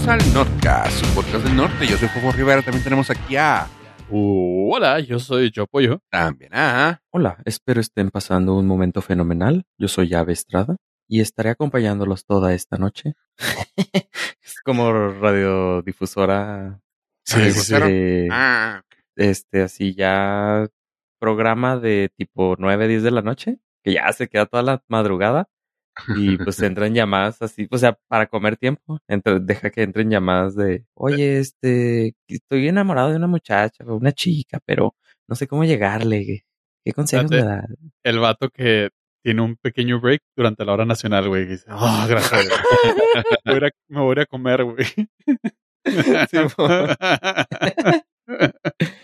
bienvenidos al Nordcast, su podcast del norte. Yo soy Fofo Rivera, también tenemos aquí a... Uh, hola, yo soy Yo Pollo. También a... Hola, espero estén pasando un momento fenomenal. Yo soy Ave Estrada y estaré acompañándolos toda esta noche. es como radiodifusora. Sí, este, Ah, este, así ya programa de tipo 9, 10 de la noche, que ya se queda toda la madrugada. Y pues entran llamadas así, o sea, para comer tiempo, entra- deja que entren llamadas de, oye, este, estoy enamorado de una muchacha o una chica, pero no sé cómo llegarle. ¿Qué, qué consejos me da? El vato que tiene un pequeño break durante la hora nacional, güey. dice, oh, gracias. Voy a me voy a comer, güey.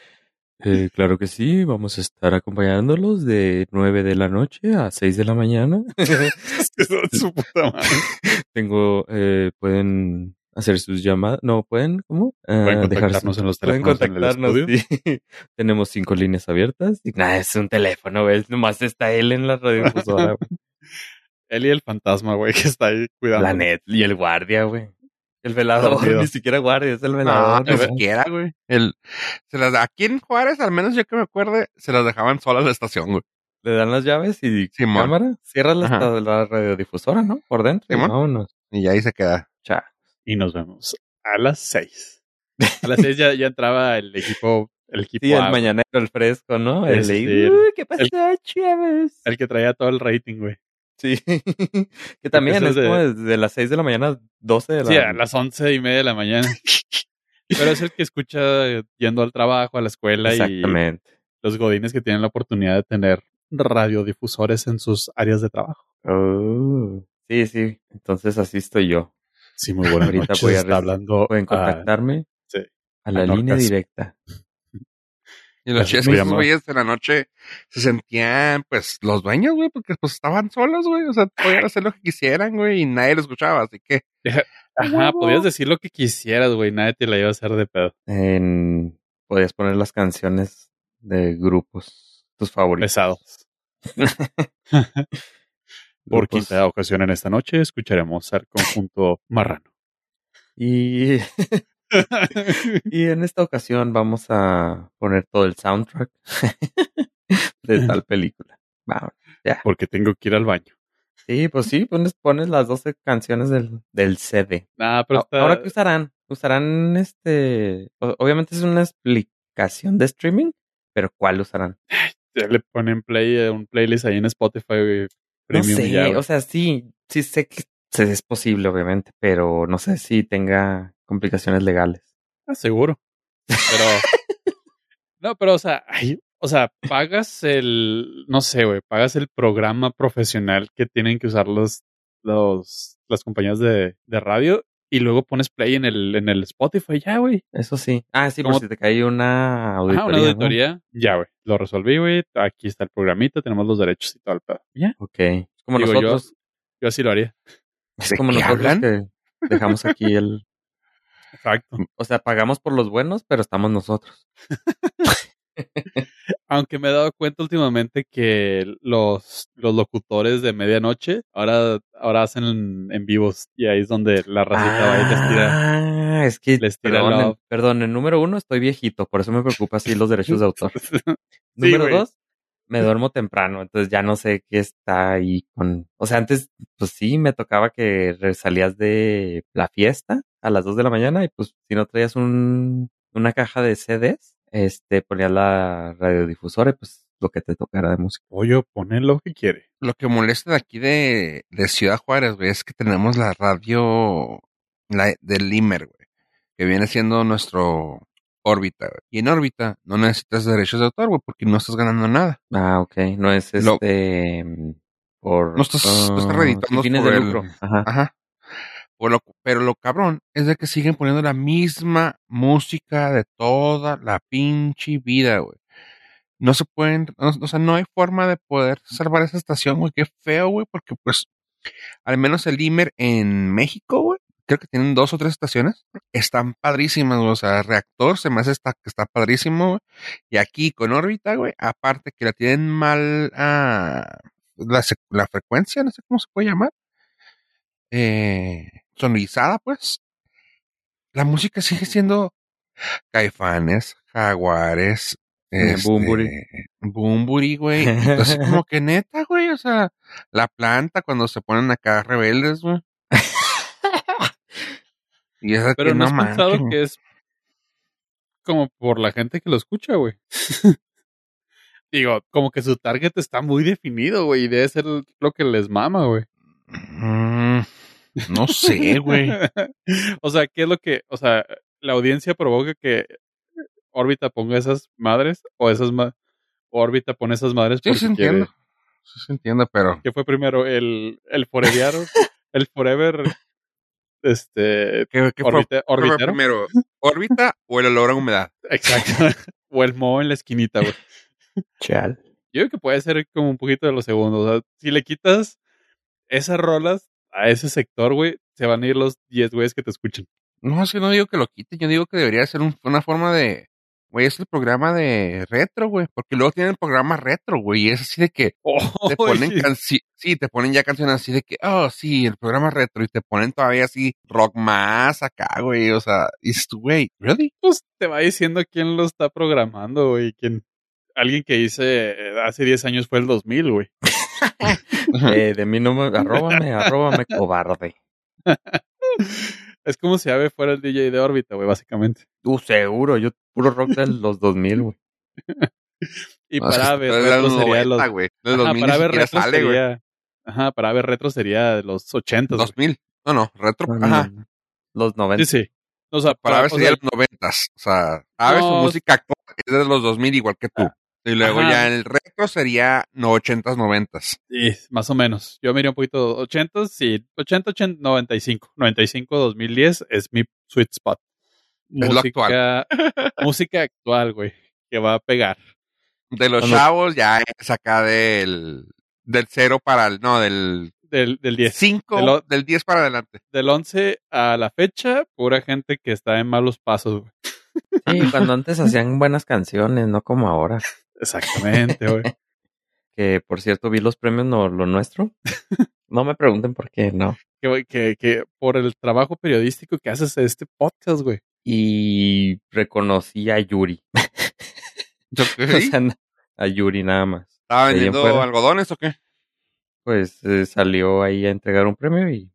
Eh, claro que sí, vamos a estar acompañándolos de 9 de la noche a 6 de la mañana. Su puta madre. Tengo, eh, pueden hacer sus llamadas, no, pueden, ¿cómo? Ah, Pueden contactarnos en los Pueden teléfonos en el contactarnos, sí. Tenemos cinco líneas abiertas. Y nada, es un teléfono, güey. Nomás está él en la güey. Él y el fantasma, güey, que está ahí cuidando. La net y el guardia, güey. El velador, ni siquiera guardia, es el no, velador. ni güey. siquiera, güey. El, se las, aquí en Juárez, al menos yo que me acuerde, se las dejaban solas la estación, güey. Le dan las llaves y Simón. cámara. Cierra la, la radiodifusora, ¿no? Por dentro. y Simón. vámonos. Y ahí se queda. Chao. Y nos vemos a las seis. A las seis ya, ya entraba el equipo, el equipo Sí, A, el mañanero, el fresco, ¿no? El, Este, Uy, ¿qué pasó, el- el que traía todo el rating, güey. Sí. que también es de- como desde las 6 de la mañana, 12 de la Sí, a las once y media de la mañana. Pero es el que escucha yendo al trabajo, a la escuela y los godines que tienen la oportunidad de tener radiodifusores en sus áreas de trabajo. Oh. Sí, sí. Entonces así estoy yo. Sí, muy buenas Ahorita noches. voy a Está hablando Pueden a- contactarme sí, a la a línea directa. Y los chicos, güeyes de la noche se sentían, pues, los dueños, güey, porque pues estaban solos, güey. O sea, podían hacer lo que quisieran, güey, y nadie lo escuchaba. Así que, Ajá, podías decir lo que quisieras, güey. Nadie te la iba a hacer de pedo. En... Podías poner las canciones de grupos, tus favoritos. Pesados. Por Grupos. quinta ocasión en esta noche escucharemos al conjunto marrano. Y, y en esta ocasión vamos a poner todo el soundtrack de tal película. Vamos, ya. Porque tengo que ir al baño. Sí, pues sí, pones, pones las 12 canciones del, del CD. Ah, pero A- está... Ahora, ¿qué usarán? Usarán este. Obviamente es una explicación de streaming, pero ¿cuál usarán? ya le ponen play a un playlist ahí en Spotify, güey. No Premium sé, ya, o sea, sí, sí sé que es posible, obviamente, pero no sé si tenga complicaciones legales. Ah, seguro. Pero. no, pero, o sea, o sea, pagas el. No sé, güey. Pagas el programa profesional que tienen que usar los, los, las compañías de, de radio y luego pones play en el, en el Spotify, ya, güey. Eso sí. Ah, sí, por ¿Cómo- si te cae una auditoría. Ajá, una ¿no? auditoría. Ya, güey. Lo resolví, güey. Aquí está el programita, tenemos los derechos y todo el pedo. Ya. Ok. Es como Digo, yo- nosotros. Yo así lo haría. Es ¿De como nosotros hablan? que dejamos aquí el. Exacto. O sea, pagamos por los buenos, pero estamos nosotros. Aunque me he dado cuenta últimamente que los, los locutores de medianoche ahora, ahora hacen en, en vivos y ahí es donde la racita va y les tira. Ah, es que. les tira perdón, en, perdón, en número uno estoy viejito, por eso me preocupa así los derechos de autor. Número dos, me duermo temprano, entonces ya no sé qué está ahí con. O sea, antes, pues sí, me tocaba que salías de la fiesta a las dos de la mañana y pues si no traías un, una caja de CDs, este, ponías la radiodifusora y pues lo que te tocara de música. Pollo, pone lo que quiere. lo que molesta de aquí de, de Ciudad Juárez, güey, es que tenemos la radio la, del Limer, güey, que viene siendo nuestro órbita, güey. Y en órbita no necesitas derechos de autor, güey, porque no estás ganando nada. Ah, ok, no es Lo- este. mm, por. No estás- no estás ah, reeditando por de el- lucro. Ajá. Ajá. Pero lo cabrón es de que siguen poniendo la misma música de toda la pinche vida, güey. No se pueden, no- o sea, no hay forma de poder salvar esa estación, güey. Qué feo, güey, porque pues, al menos el Imer en México, güey, creo que tienen dos o tres estaciones. Están padrísimas, güey. O sea, reactor se me hace está, que está padrísimo, güey. Y aquí con órbita, güey, aparte que la tienen mal, ah, la, la frecuencia, no sé cómo se puede llamar eh, sonorizada, pues. la música sigue siendo Caifanes, Jaguares, Eh, este. Bunbury, güey. Entonces, como que neta, güey, o sea, la planta cuando se ponen acá rebeldes, güey. Y es de Pero que no no has pensado que es como por la gente que lo escucha, güey. Digo, como que su target está muy definido, güey, y debe ser lo que les mama, güey. Mm, no sé, güey. o sea, ¿qué es lo que, o sea, la audiencia provoca que órbita ponga esas madres o esas ma órbita pone esas madres Sí, quiere? entiendo. Sí, sí entiendo, pero ¿Qué fue primero? El, el el forever, este, ¿qué, orbita- fue orbitero. primero? ¿Órbita o el olor a humedad? Exacto. o el mo en la esquinita, güey. Chal. Yo creo que puede ser como un poquito de los segundos. O sea, si le quitas esas rolas a ese sector, güey, se van a ir los 10 güeyes que te escuchan. No, es que no digo que lo quiten, yo digo que debería ser un- una forma de, güey, es el programa de retro, güey, porque luego tienen el programa retro, güey, y es así de que te ponen Oye, canci- sí, te ponen ya canciones así de que, oh, sí, el programa retro, y te ponen todavía así rock más acá, güey, o sea, y tú, güey, ¿really? pues te va diciendo quién lo está programando, güey. Quién... Alguien que dice eh, hace 10 años fue el 2000, güey. Eh, de mí no me... Arróbame, arróbame, cobarde. Es como si Ave fuera el DJ de órbita, güey, básicamente. Uh, seguro. Yo puro rock de los 2000, güey. Y No, para Ave retro los sería 90, los. Ajá, 2000 para Ave retro sale, sería. Ajá, para Ave retro sería de los 80. güey. 2000, no, no, retro, No, no, ajá, no. Los 90. Sí, sí. O sea, para ver o sería sea, los noventas, o sea, a ver su música es de los 2000 igual que tú, y luego Ajá. ya el retro sería no 80s, 90s. Sí, más o menos. Yo me iría un poquito 80, sí, 80, 80, 95. 95, 2010 es mi sweet spot. Es lo Música, música actual, güey, que va a pegar. De los Cuando- chavos ya es acá del, del cero para el, no, del Del, del 10. 5, De lo- del 10 para adelante. Del 11 a la fecha, pura gente que está en malos pasos, güey. Sí, cuando antes hacían buenas canciones, no como ahora. Exactamente, güey. Que por cierto vi los premios no, lo nuestro. No me pregunten por qué, no. que, que, que por el trabajo periodístico que haces en este podcast, güey. Y reconocí a Yuri. Yo, O sea, na- a Yuri nada más. ¿Estaba vendiendo algodones o qué? Pues eh, salió ahí a entregar un premio y.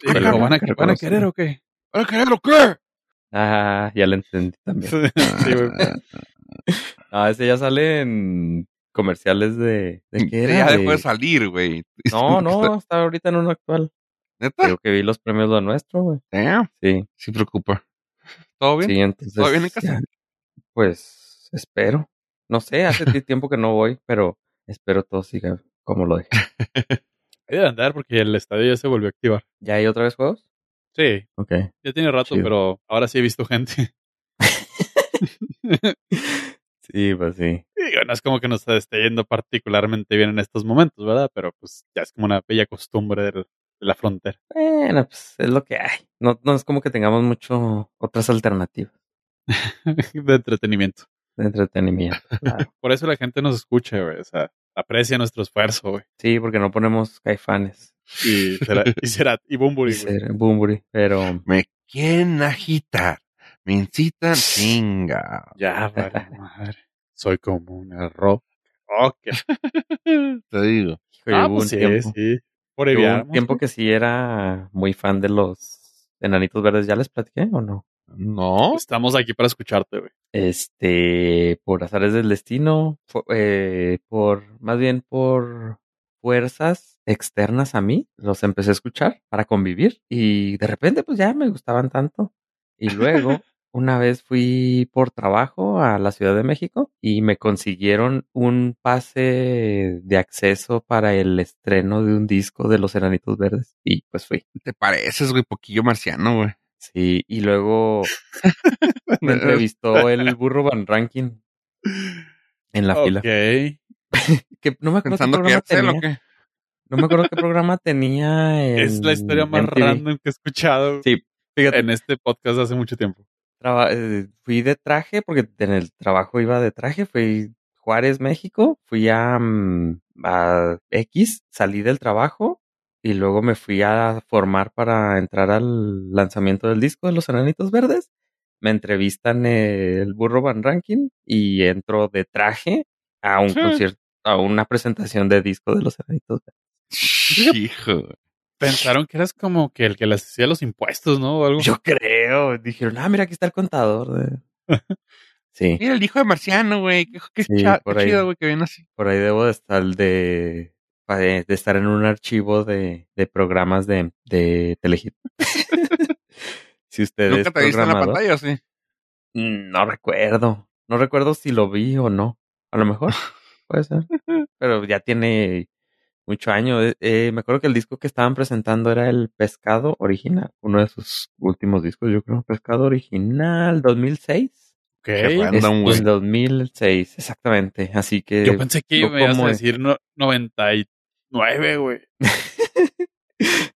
Y lo ¿van a, ¿van a querer o qué? ¿Para querer o qué? Ah, ya lo entendí también. Sí, güey. Ah, ese ya sale en comerciales de. ¿De qué era? Ya De- dejó de salir, güey. No, no, está ahorita en uno actual. ¿Neta? Creo que vi los premios lo nuestro, güey. Sí, sí preocupa. ¿Todo bien? sí, entonces. ¿Todo bien en casa? ya, Pues espero. No sé, hace ti- tiempo que no voy, pero espero todo siga como lo dejé. Hay de andar porque el estadio ya se volvió a activar. ¿Ya hay otra vez juegos? Sí, Ok. ya tiene rato, Chido. pero ahora sí he visto gente. Sí, pues sí. Digo, no es como que nos esté yendo particularmente bien en estos momentos, ¿verdad? Pero pues ya es como una bella costumbre del- de la frontera. Bueno, pues es lo que hay. No, no es como que tengamos mucho otras alternativas de entretenimiento. de entretenimiento. claro. Por eso la gente nos escucha, güey. O sea, aprecia nuestro esfuerzo, güey. Sí, porque no ponemos caifanes Y será, y será, y y Bumburi, ser Bumburi, pero Me quieren agitar. Me incitan chinga. Ya, vale, madre. Soy como una roca. Ok. Te digo. Ah, pues un sí, tiempo, sí. Por un tiempo que sí era muy fan de los enanitos verdes. ¿Ya les platiqué o no? No. Estamos aquí para escucharte, güey. Este, por azares del destino, eh, por, más bien por fuerzas externas a mí, los empecé a escuchar para convivir y de repente pues ya me gustaban tanto. Y luego, una vez fui por trabajo a la Ciudad de México y me consiguieron un pase de acceso para el estreno de un disco de los Enanitos Verdes y pues fui. Te pareces, güey, poquillo marciano, güey. Sí, y luego me entrevistó el burro Van Rankin en la fila. Que no me acuerdo qué Pensando programa tenía. No me acuerdo qué programa tenía en Es la historia más MTV. random que he escuchado Sí, fíjate, en este podcast hace mucho tiempo. Traba- eh, fui de traje porque en el trabajo iba de traje, fui Juárez, México, fui a, mm, a X, salí del trabajo y luego me fui a formar para entrar al lanzamiento del disco de Los Enanitos Verdes. Me entrevistan el Burro Van Ranking y entro de traje a un concierto, a una presentación de disco de Los Enanitos Verdes. Hijo. Pensaron que eras como que el que les hacía los impuestos, ¿no? O algo. Yo creo. Dijeron, ah, mira, aquí está el contador. de-". Sí, Mira, el hijo de Marciano, güey. Qué, qué Sí, cha- por qué ahí. chido, güey, que viene así. por ahí debo de estar de, de estar en un archivo de, de programas de, de Telehit. si usted ¿Nunca te viste en la pantalla o sí? Mm, No recuerdo. No recuerdo si lo vi o no. A lo mejor. Puede ser. Pero ya tiene mucho año. Eh, eh, me acuerdo que el disco que estaban presentando era el Pescado Original. Uno de sus últimos discos, yo creo. Pescado Original 2006. Ok. Qué Es random, güey. en 2006, exactamente. Así que... Yo pensé que no me ibas a decir no, 99, güey.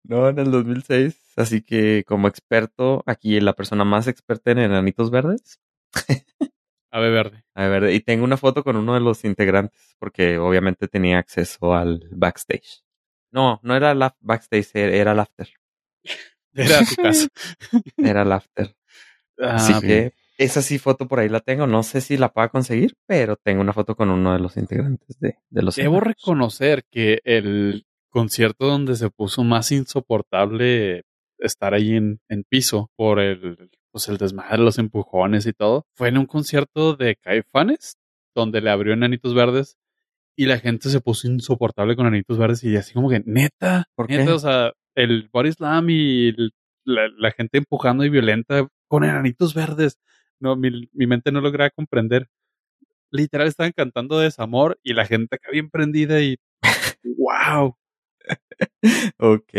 No, en el 2006. Así que como experto, aquí la persona más experta en enanitos verdes. Ave verde. A ver, y tengo una foto con uno de los integrantes, porque obviamente tenía acceso al backstage. No, no era el af- backstage, era el after. Era tu casa. Era el after. Así Ah, que esa sí foto por ahí la tengo. No sé si la pueda conseguir, pero tengo una foto con uno de los integrantes de, de los Debo reconocer que el concierto donde se puso más insoportable estar ahí en, en piso por el, pues el desmadre, los empujones y todo, fue en un concierto de Caifanes, donde le abrió Enanitos Verdes y la gente se puso insoportable con Enanitos Verdes y así como que, neta, ¿Por neta, qué? o sea, el body slam y el- la, la gente empujando y violenta con Enanitos Verdes. No, mi, mi mente no logra comprender. Literal estaban cantando desamor y la gente acá bien prendida y wow. Ok.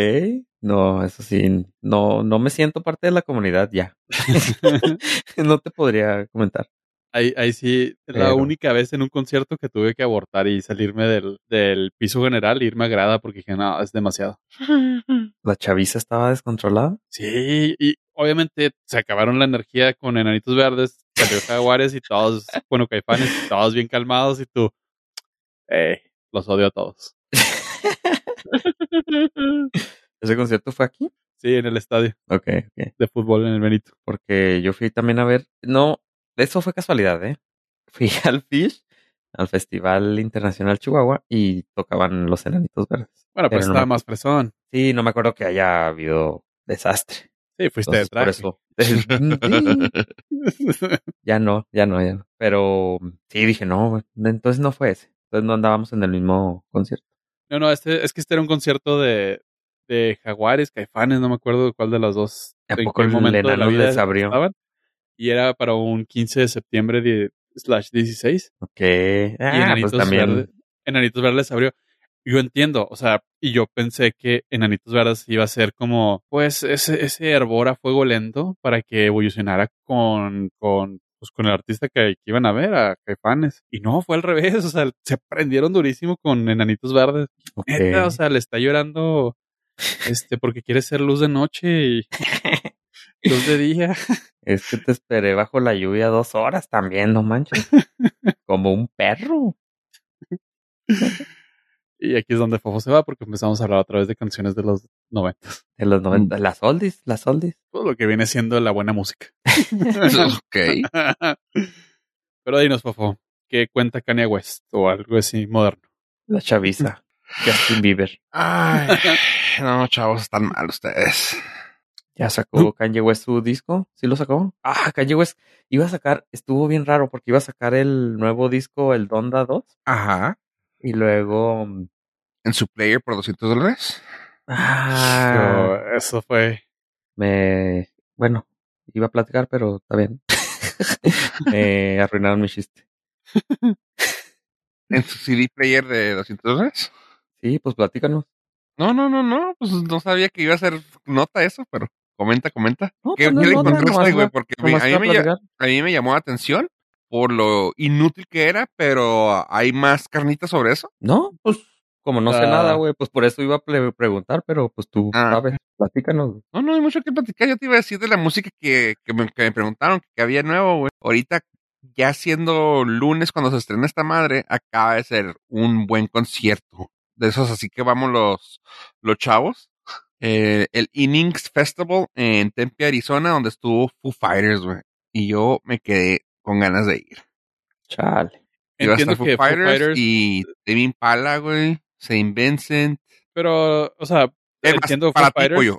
No, eso sí. No, no me siento parte de la comunidad ya. no te podría comentar. Ahí, ahí sí, la única vez en un concierto que tuve que abortar y salirme del, del piso general e irme a grada porque dije, no, es demasiado. La chaviza estaba descontrolada. Sí, y obviamente se acabaron la energía con Enanitos Verdes, salió Jaguares y todos, bueno, Caifanes, y todos bien calmados y tú, eh, los odio a todos. ¿Ese concierto fue aquí? Sí, en el estadio Ok, ok. de fútbol en el Benito. Porque yo fui también a ver. No, eso fue casualidad, ¿eh? Fui al Fish, al Festival Internacional Chihuahua, y tocaban los enanitos verdes. Bueno, Pero pues no estaba me- más fresón. Sí, no me acuerdo que haya habido desastre. Sí, fuiste de Entonces, por eso. Ya no, ya no, ya no. Pero sí, dije, no, entonces no fue ese. Entonces no andábamos en el mismo concierto. No, no, este, es que este era un concierto de, de Jaguares, Caifanes, no me acuerdo cuál de las dos. ¿A en poco qué el momento de la vida les abrió? estaban. Y era para un 15 de septiembre de slash 16. Ok. y Ah, Enanitos, pues también. Verdes, Enanitos Verdes abrió. Yo entiendo, o sea, y yo pensé que Enanitos Verdes iba a ser como, pues, ese, ese hervor a fuego lento para que evolucionara con, con, pues, con el artista que, que iban a ver, a Caifanes. Y no, fue al revés, o sea, se prendieron durísimo con Enanitos Verdes. Neta, o sea, le está llorando este porque quiere ser luz de noche y luz de día. Es que te esperé bajo la lluvia dos horas también, no manches. Como un perro. Y aquí es donde Fofo se va porque empezamos a hablar otra vez de canciones de los 90. De los 90. Las oldies, las oldies. Todo lo que viene siendo la buena música. ok. Pero dinos, Fofo, ¿qué cuenta Kanye West o algo así moderno? La chaviza. Justin Bieber. Ay, no, chavos, están mal ustedes. Ya sacó Kanye West su disco. ¿Sí lo sacó? Ah, Kanye West iba a sacar, estuvo bien raro porque iba a sacar el nuevo disco, el Donda 2. Ajá. Y luego. En su player por 200 dólares. Ah, eso fue. me. Bueno, iba a platicar, pero está bien. me arruinaron mi chiste. En su CD player de 200 dólares. Sí, pues platícanos. No, no, no, no. Pues no sabía que iba a ser nota eso, pero comenta, comenta. No, ¿Qué, pues no qué es le nota, encontraste, güey? Porque me- a, mí a me, lla- platicar. a mí me llamó la atención por lo inútil que era, pero hay más carnitas sobre eso. No, pues como no sé Ah. nada, güey, pues por eso iba a preguntar, pero pues tú Ah. sabes, platícanos. güey. No, no hay mucho que platicar. Yo te iba a decir de la música que, que, me, que me preguntaron que había nuevo, güey. Ahorita, ya siendo lunes cuando se estrena esta madre, acaba de ser un buen concierto de esos así que vamos los, los chavos. Eh, el Innings Festival en Tempe, Arizona, donde estuvo Foo Fighters, güey. Y yo me quedé con ganas de ir. Chale. Entiendo que Foo Fighters, Fighters, y Tame Impala, güey. Saint Vincent. pero, o sea, Es entiendo para Foo Fighters.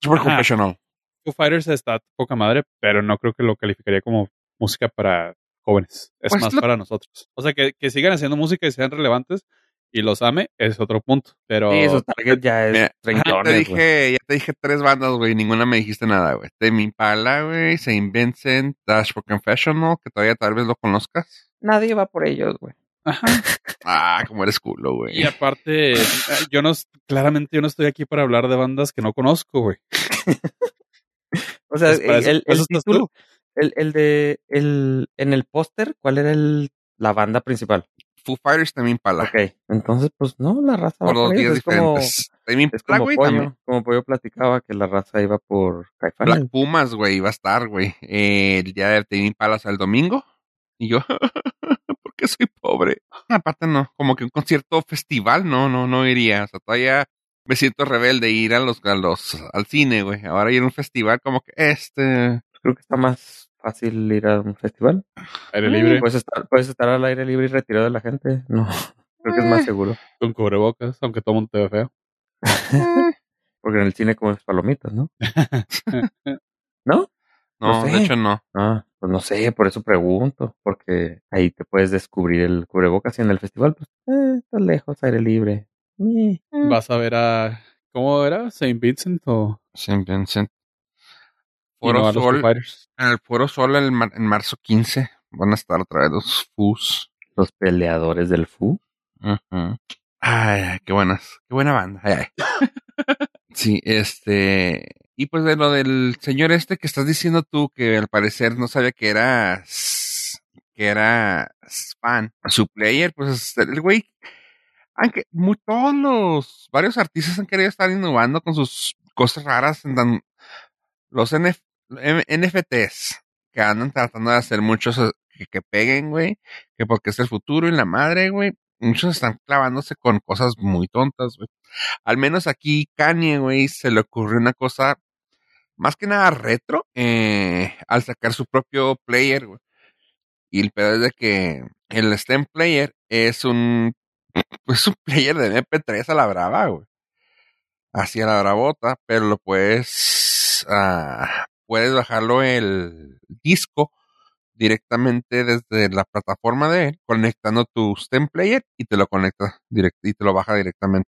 Super Ajá. Confessional. Foo Fighters está poca madre, pero no creo que lo calificaría como música para jóvenes. Es Pues más lo- para nosotros. O sea, que, que sigan haciendo música y sean relevantes y los ame es otro punto. Pero Sí, su target ya es Mira, Ya te dije, ya te dije tres bandas, güey. Ninguna me dijiste nada, güey. Tame Impala, güey. Saint Vincent. Dash for Confessional, que todavía tal vez lo conozcas. Nadie va por ellos, güey. Ajá. Ah, como eres culo, güey. Y aparte, eh, yo no, claramente yo no estoy aquí para hablar de bandas que no conozco, güey. O sea, Pues el, el título, el, el de, el, en el póster, ¿cuál era el, la banda principal? Foo Fighters, Tame Impala. Ok, entonces, pues no, la raza va Por dos por días ellos. Es como, diferentes. Tame es como güey, pollo, también. como pollo platicaba que la raza iba por Caifanes. Black Pumas, güey, iba a estar, güey. Eh, el día de o sea, el domingo. Y yo, ¿por qué soy pobre? Aparte, no, como que un concierto festival, no, no, no iría. O sea, todavía me siento rebelde ir a los, a los, al cine, güey. Ahora ir a un festival, como que este. Creo que está más fácil ir a un festival. Aire libre, Puedes estar, puedes estar al aire libre y retirado de la gente. No, creo que es más Eh. seguro. con cubrebocas, aunque todo el mundo te ve feo. eh, Porque en el cine comes palomitas, ¿no? ¿No? No, No sé. de hecho no. Ah, pues no sé, por eso pregunto, porque ahí te puedes descubrir el cubrebocas y en el festival, pues, eh, está lejos, aire libre. Eh, Vas a ver a. ¿Cómo era? ¿Saint Vincent o.? Saint Vincent. Foro Sol, en el Foro Sol el mar- en marzo 15 van a estar otra vez los Fus. Los peleadores del FU. Ay, ay, qué buenas, qué buena banda. Ay, ay. sí, este, y pues de lo del señor este que estás diciendo tú, que al parecer no sabía que era, que era fan, su player, pues el güey, aunque mu- todos los, varios artistas han querido estar innovando con sus cosas raras, en tan- los NF NFTs, que andan tratando de hacer muchos eh, que, peguen, güey, que porque es el futuro y la madre, güey. Muchos están clavándose con cosas muy tontas, güey. Al menos aquí Kanye, güey, se le ocurrió una cosa más que nada retro eh, al sacar su propio player, güey. Y el pedo es de que el STEM player es un, es un player de MP3 a la brava, güey. Así a la bravota, pero lo puedes, ah, puedes bajarlo el disco directamente desde la plataforma de él, conectando tu STEM player y te lo conecta direct y te lo baja directamente.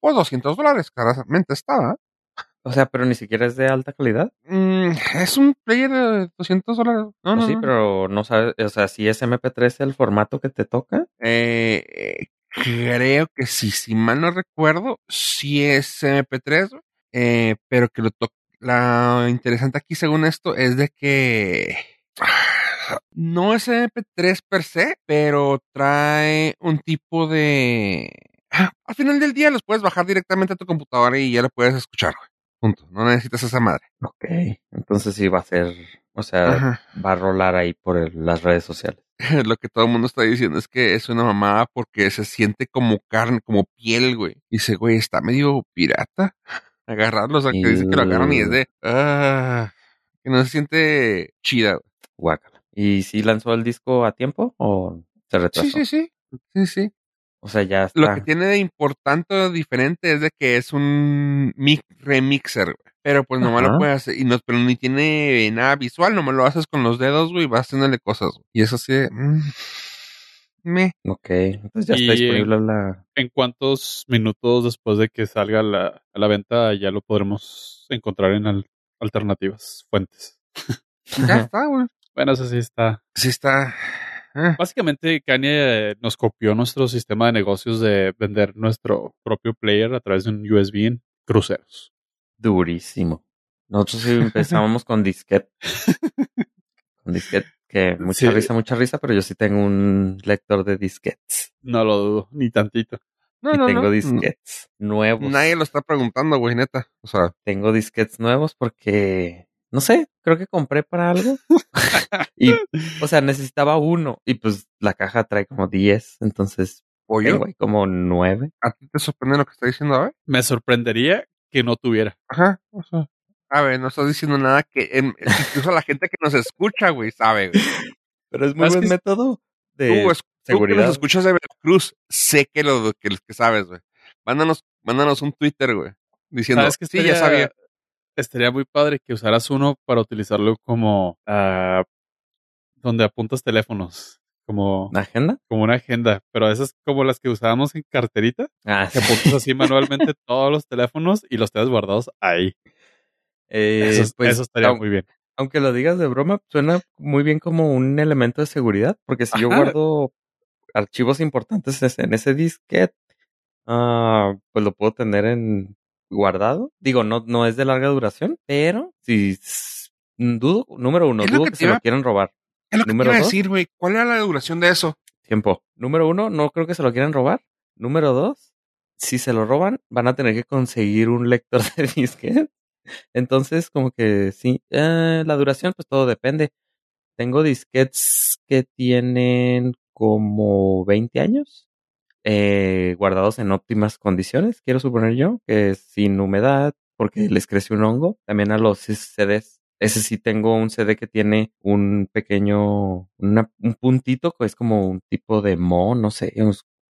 Pues 200 dólares, claramente estaba. O sea, pero ni siquiera es de alta calidad. Mm, es un player de 200 dólares. No, O no, sí, no. pero no sabes, o sea, si es MP3 el formato que te toca. Eh, creo que sí, si mal no recuerdo, sí es MP3, güey, eh, pero que lo to la interesante aquí según esto es de que no es MP3 per se, pero trae un tipo de... Al final del día los puedes bajar directamente a tu computadora y ya lo puedes escuchar, güey. Punto. No necesitas esa madre. Ok, entonces sí va a ser, o sea, Ajá. va a rolar ahí por el- las redes sociales. Lo que todo el mundo está diciendo es que es una mamada porque se siente como carne, como piel, güey. Dice, güey, está medio pirata. Agarrarlo, o sea, que dice que lo agarran y es de, ah, que no se siente chida. Guácala. ¿Y si lanzó el disco a tiempo o se retrasó? Sí, sí, sí. Sí, sí. O sea, ya está. Lo que tiene de importante o diferente es de que es un mi- remixer, güey. Pero pues nomás Ajá. lo puedes hacer, y no, pero ni tiene nada visual, nomás lo haces con los dedos, güey, y vas haciéndole cosas. güey. Y eso sí, mm, me. Ok, entonces ya está disponible la... ¿En cuántos minutos después de que salga a la, a la venta ya lo podremos encontrar en al- alternativas, fuentes? Ya está, güey. Bueno, eso sí está. Sí está. eh. Básicamente, Kanye nos copió nuestro sistema de negocios de vender nuestro propio player a través de un USB en cruceros. Durísimo. Nosotros sí empezamos con disquete. Con disquete, que mucha Sí. risa, mucha risa, pero yo sí tengo un lector de disquetes. No lo dudo, ni tantito. No, y no, tengo no. disquetes nuevos. Nadie lo está preguntando, güey, neta. O sea, Tengo disquetes nuevos porque, no sé, creo que compré para algo. y, o sea, necesitaba uno. Y pues la caja trae como 10. Entonces, ¿O yo? Tengo ahí como nueve. ¿A ti te sorprende lo que está diciendo Abe? Me sorprendería que no tuviera. Ajá. O sea, Abe, no estás diciendo nada que en- incluso la gente que nos escucha, güey, sabe, güey. Pero es muy buen método de Tú, es- tú que seguridad. nos escuchas de Veracruz, sé que lo que, que sabes, güey. Mándanos, mándanos un Twitter, güey, diciendo, ¿Sabes que sí, ya sabía. Estaría muy padre que usaras uno para utilizarlo como ah, donde apuntas teléfonos, como, ¿La agenda? como una agenda, pero esas como las que usábamos en carterita, Ah, que apuntas así manualmente todos los teléfonos y los tenés guardados ahí. Eh, eso, pues, eso estaría muy bien. aunque lo digas de broma, suena muy bien como un elemento de seguridad, porque si yo guardo archivos importantes es- en ese disquete, ah, pues lo puedo tener en guardado. Digo, no, no es de larga duración, pero si s- dudo, número uno, dudo que que, se iba- lo quieran robar. Es lo que te Número iba a dos. decir, güey. ¿Cuál era la duración de eso? Tiempo. Número uno, no creo que se lo quieran robar. Número dos, si se lo roban, van a tener que conseguir un lector de disquete. Entonces, como que sí, eh, la duración, pues todo depende. Tengo disquetes que tienen como 20 años, eh, guardados en óptimas condiciones, quiero suponer yo, que sin humedad, porque les crece un hongo. También a los CDs. Ese sí tengo un CD que tiene un pequeño, una- un puntito, que es como un tipo de mo, no sé,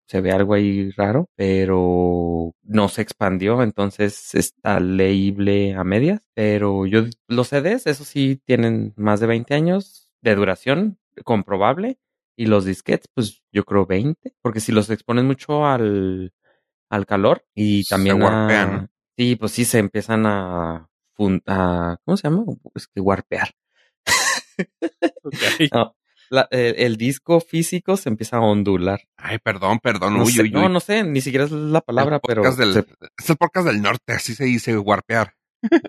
se ve algo ahí raro, pero no se expandió, entonces está leíble a medias. Pero yo, los CDs, eso sí, tienen más de 20 años de duración comprobable. Y los disquetes, pues yo creo 20, porque si los expones mucho al, al calor y Se también warpean, a-. Sí, pues sí, se empiezan a, a ¿cómo se llama? Es que warpear. No, la- el, el disco físico se empieza a ondular. Ay, perdón, perdón. No, uy, sé, uy, no, uy. no sé, ni siquiera es la palabra, el pero del, se- es el podcast del norte, así se dice, warpear.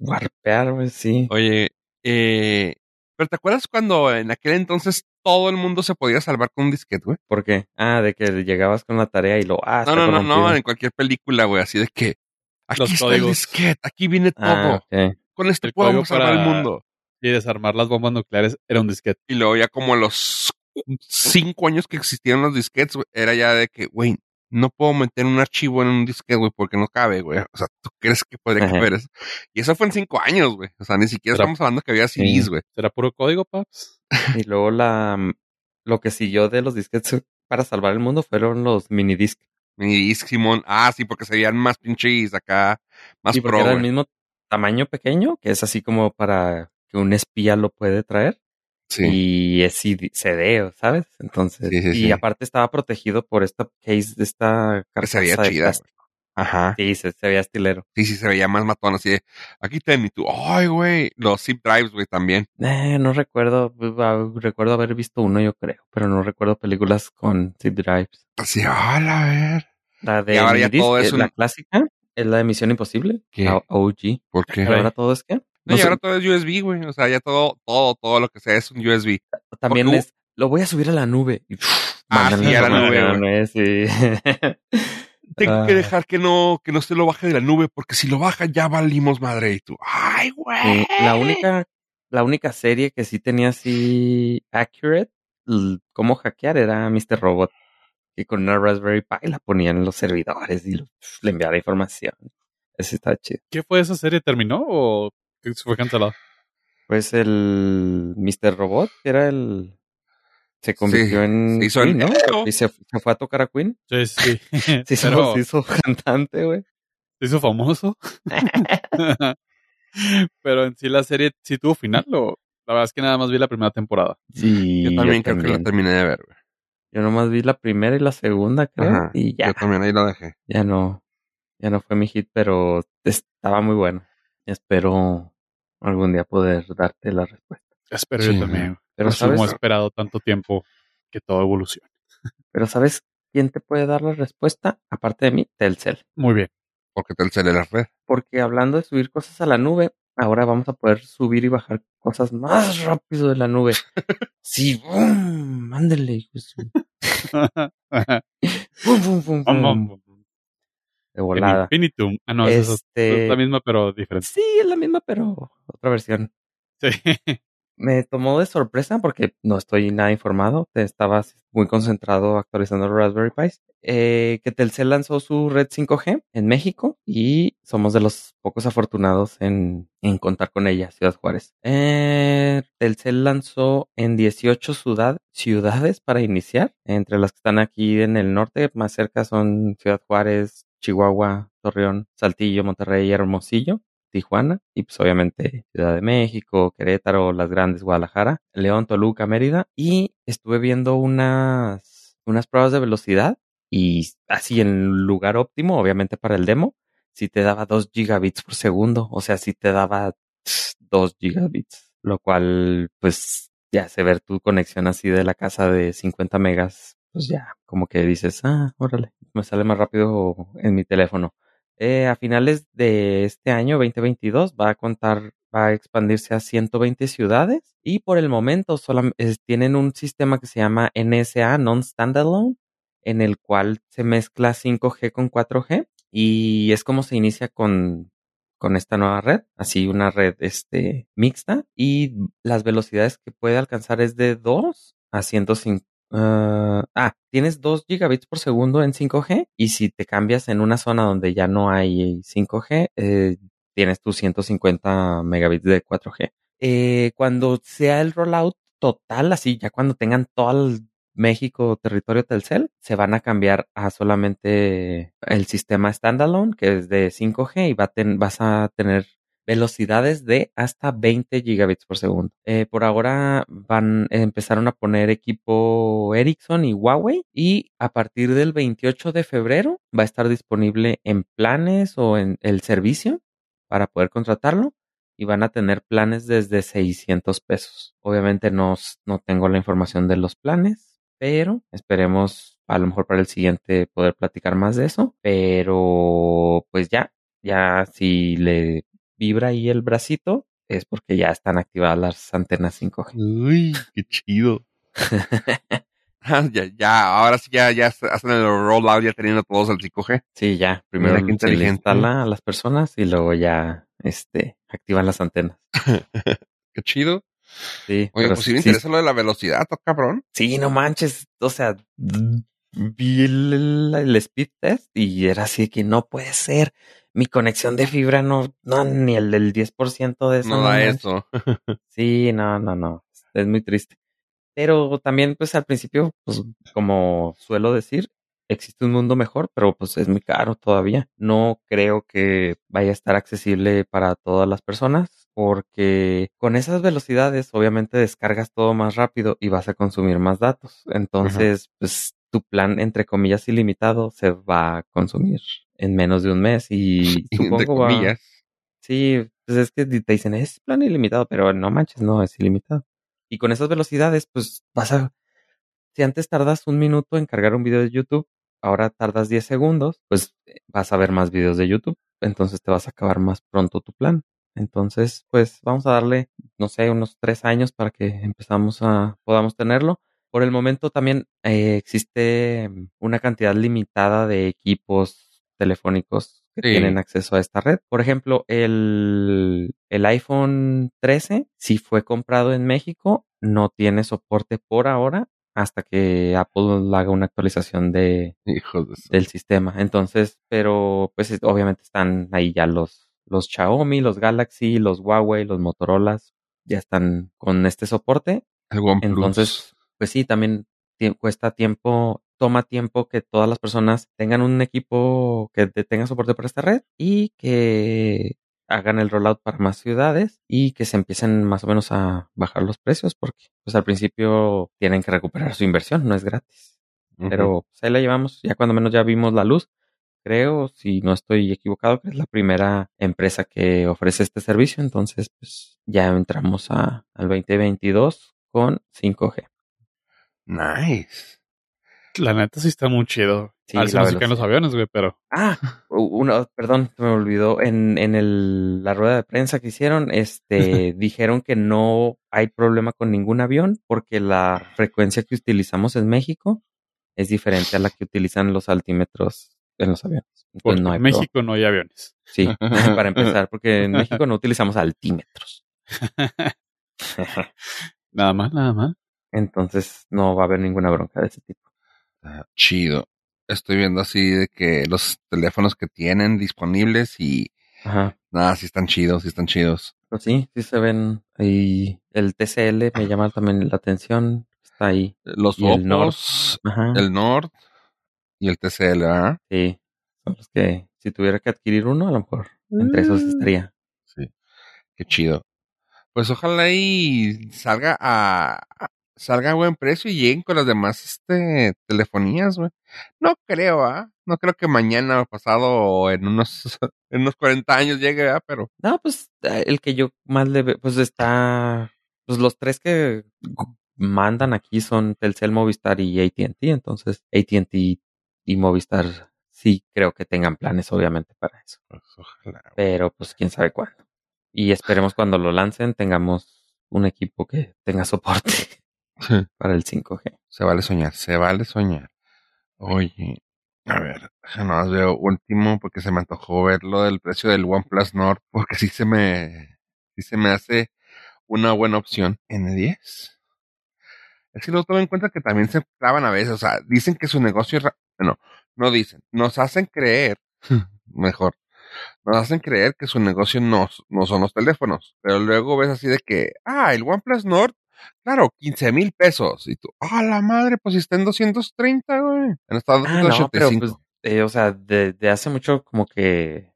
warpear, güey, sí. Oye, eh, pero ¿te acuerdas cuando en aquel entonces todo el mundo se podía salvar con un disquete, güey? ¿Por qué? Ah, de que llegabas con la tarea y lo, ah, No, no, no, en cualquier película, güey, así de que aquí Los está códigos. el disquete, aquí viene todo. Ah, ok. Con esto El podemos salvar el mundo. Y desarmar las bombas nucleares era un disquete. Y luego ya como a los cinco años que existieron los disquetes, güey, era ya de que, güey, no puedo meter un archivo en un disquete, güey, porque no cabe, güey. O sea, ¿tú crees que podría Ajá. caber eso? Y eso fue en cinco años, güey. O sea, ni siquiera estamos hablando que había CDs, Sí. güey. ¿Será puro código, paps? Y luego la, lo que siguió de los disquetes para salvar el mundo fueron los minidisc. Minidisc, Simón. Ah, sí, porque serían más pinches acá, más Sí, porque pro, era el mismo tamaño pequeño, que es así como para que un espía lo puede traer. Sí. Y es CD, ¿sabes? Entonces, Sí, sí, y sí. aparte estaba protegido por esta case de esta Que se veía carcasa de chida. Ajá. Sí, se, se veía estilero. Sí, sí, se veía más matón, así de, aquí ten, y tú, ay, güey. Los zip drives, güey, también. Eh, no recuerdo, ah, recuerdo haber visto uno, yo creo, pero no recuerdo películas con zip drives. Así, hola, a ver. La de ahora ya todo eh, es un- la clásica, es la de Misión Imposible, ¿Qué? la OG. ¿Por qué? Pero ahora todo es que No, y sé, ahora todo es USB, güey. O sea, ya todo, todo, todo lo que sea es un USB. también porque- es, lo voy a subir a la nube. Y, Ah, sí, a la nube, sí. Tengo Ah. que dejar que no, que no se lo baje de la nube, porque si lo baja ya valimos madre. Y tú, ay, güey. Sí, la única, la única serie que sí tenía así accurate, cómo hackear era Mr. Robot. Que con una Raspberry Pi la ponían en los servidores y lo- le enviaba información. Ese está chido. ¿Qué fue esa serie? ¿Terminó o fue cancelado? Pues el Mr. Robot, que era el. Se convirtió Sí, en. se hizo Queen, en- ¿no? Y se, se fue a tocar a Queen. Sí, sí. Se hizo, Pero se hizo cantante, güey. se hizo famoso. Pero en sí la serie sí tuvo final o la verdad es que nada más vi la primera temporada. Sí, yo también creo que la terminé de ver, güey. Yo nomás vi la primera y la segunda, creo. Ajá. Y ya. Yo también ahí lo dejé. ya no, ya no fue mi hit, pero estaba muy bueno. Espero algún día poder darte la respuesta. Espero Sí, yo también. Pero Pero sabes, hemos esperado tanto tiempo que todo evolucione. pero sabes quién te puede dar la respuesta aparte de mí, Telcel. Muy bien. Porque Telcel es la red. Porque hablando de subir cosas a la nube, ahora vamos a poder subir y bajar cosas más rápido de la nube. Sí, boom, mándele. hijo de su- Bum, bum, bum, bum, de volada. Infinitum. Ah, no, esa es Este- es la misma pero diferente. Sí, es la misma, pero otra versión. Sí. me tomó de sorpresa porque no estoy nada informado. Te estabas muy concentrado actualizando Raspberry Pis. Eh, que Telcel lanzó su red 5G en México y somos de los pocos afortunados en, en contar con ella, Ciudad Juárez. Eh, Telcel lanzó en 18 ciudad, ciudades para iniciar. Entre las que están aquí en el norte, más cerca son Ciudad Juárez, Chihuahua, Torreón, Saltillo, Monterrey Hermosillo. Tijuana y pues obviamente Ciudad de México, Querétaro, las grandes Guadalajara, León, Toluca, Mérida y estuve viendo unas unas pruebas de velocidad y así en lugar óptimo, obviamente para el demo, si te daba 2 gigabits por segundo, o sea, si te daba 2 gigabits, lo cual pues ya se ver tu conexión así de la casa de 50 megas, pues ya como que dices, ah, órale, me sale más rápido en mi teléfono. Eh, a finales de este año 2022 va a contar, va a expandirse a 120 ciudades y por el momento solo, tienen un sistema que se llama NSA Non-Standalone en el cual se mezcla 5G con 4G y es como se inicia con, con esta nueva red, así una red este, mixta y las velocidades que puede alcanzar es de 2 a 150 Uh, ah, tienes 2 gigabits por segundo en 5G y si te cambias en una zona donde ya no hay 5G, eh, tienes tus 150 megabits de 4G. Eh, cuando sea el rollout total, así ya cuando tengan todo el México territorio Telcel, se van a cambiar a solamente el sistema standalone, que es de 5G, y va vas a tener velocidades de hasta 20 gigabits por segundo. Eh, por ahora van empezaron a poner equipo Ericsson y Huawei y a partir del 28 de febrero va a estar disponible en planes o en el servicio para poder contratarlo y van a tener planes desde 600 pesos. Obviamente no, no tengo la información de los planes, pero esperemos a lo mejor para el siguiente poder platicar más de eso. Pero pues ya, ya si le vibra ahí el bracito, es porque ya están activadas las antenas 5G. Uy, qué chido. Ah, ya, ya, ahora sí ya, ya hacen el rollout ya teniendo todos el 5G. Sí, ya. Primero se le instala a las personas y luego ya este activan las antenas. qué chido. Sí. Oye, pues si me interesa lo de la velocidad, cabrón. Sí, no manches. O sea, vi el, el, speed test y era así que no puede ser mi conexión de fibra no, no, ni el del 10% de eso. No da eso. sí, no, no, no. Es muy triste. Pero también, pues al principio, pues como suelo decir, existe un mundo mejor, pero pues es muy caro todavía. No creo que vaya a estar accesible para todas las personas, porque con esas velocidades obviamente descargas todo más rápido y vas a consumir más datos. Entonces, pues tu plan, entre comillas, ilimitado se va a consumir en menos de un mes y supongo va... Sí, pues es que te dicen, es plan ilimitado, pero no manches, no, es ilimitado. Y con esas velocidades, pues vas a... Si antes tardas un minuto en cargar un video de YouTube, ahora tardas 10 segundos, pues eh, vas a ver más videos de YouTube, entonces te vas a acabar más pronto tu plan. Entonces, pues vamos a darle, no sé, unos tres años para que empezamos a, podamos tenerlo. Por el momento también eh, existe una cantidad limitada de equipos telefónicos que tienen acceso a esta red. Por ejemplo, el, el iPhone 13, si fue comprado en México, no tiene soporte por ahora hasta que Apple haga una actualización de, del sistema. Entonces, pero pues obviamente están ahí ya los, los Xiaomi, los Galaxy, los Huawei, los Motorolas, ya están con este soporte. Entonces, pues sí, también cuesta tiempo toma tiempo que todas las personas tengan un equipo que tenga soporte para esta red y que hagan el rollout para más ciudades y que se empiecen más o menos a bajar los precios porque pues al principio tienen que recuperar su inversión, no es gratis. Pero pues, ahí la llevamos, ya cuando menos ya vimos la luz. Creo, si no estoy equivocado, que es la primera empresa que ofrece este servicio, entonces pues ya entramos a, al 2022 con 5G. Nice. La neta sí está muy chido. Sí, Al no en los aviones, güey, pero. Ah, uno, perdón, me olvidó. En, en el, la rueda de prensa que hicieron, este, dijeron que no hay problema con ningún avión porque la frecuencia que utilizamos en México es diferente a la que utilizan los altímetros en los aviones. no hay en México no hay aviones. Sí, para empezar, porque en México no utilizamos altímetros. Nada más, nada más. Entonces no va a haber ninguna bronca de ese tipo. Ah, chido. Estoy viendo así de que los teléfonos que tienen disponibles y Ajá. nada, sí están chidos, sí están chidos. Pues sí, sí se ven. Y el TCL me llama también la atención. Está ahí. Los Y el Nord. Opos, Ajá. el Nord y el TCL, ¿verdad? Sí. Son los que si tuviera que adquirir uno, a lo mejor entre esos Mm. estaría. Sí. Qué chido. Pues ojalá y salga a- salga a buen precio y lleguen con las demás este telefonías, güey. No creo, ¿ah? No creo que mañana o pasado o en unos en unos 40 años llegue, ¿ah? Pero No, pues eh, el que yo más le veo, pues está, pues los tres que mandan aquí son Telcel, Movistar y AT&T, entonces AT&T y Movistar sí creo que tengan planes obviamente para eso, pues ojalá. pero pues quién sabe cuándo. Y esperemos cuando lo lancen tengamos un equipo que tenga soporte para el 5G. Se vale soñar, se vale soñar. Oye, a ver, no veo último porque se me antojó ver lo del precio del OnePlus Nord porque sí se me sí se me hace una buena opción. N10. Es que lo tomo en cuenta que también se clavan a veces, o sea, dicen que su negocio es, bueno, no dicen, nos hacen creer, mejor, nos hacen creer que su negocio no, no son los teléfonos, pero luego ves así de que, ah, el OnePlus Nord, claro, 15 mil pesos, y tú, ah, la madre, pues si está en 230, güey, en Estados Ah, Unidos no, pero 285. pues, eh, o sea, de, de hace mucho como que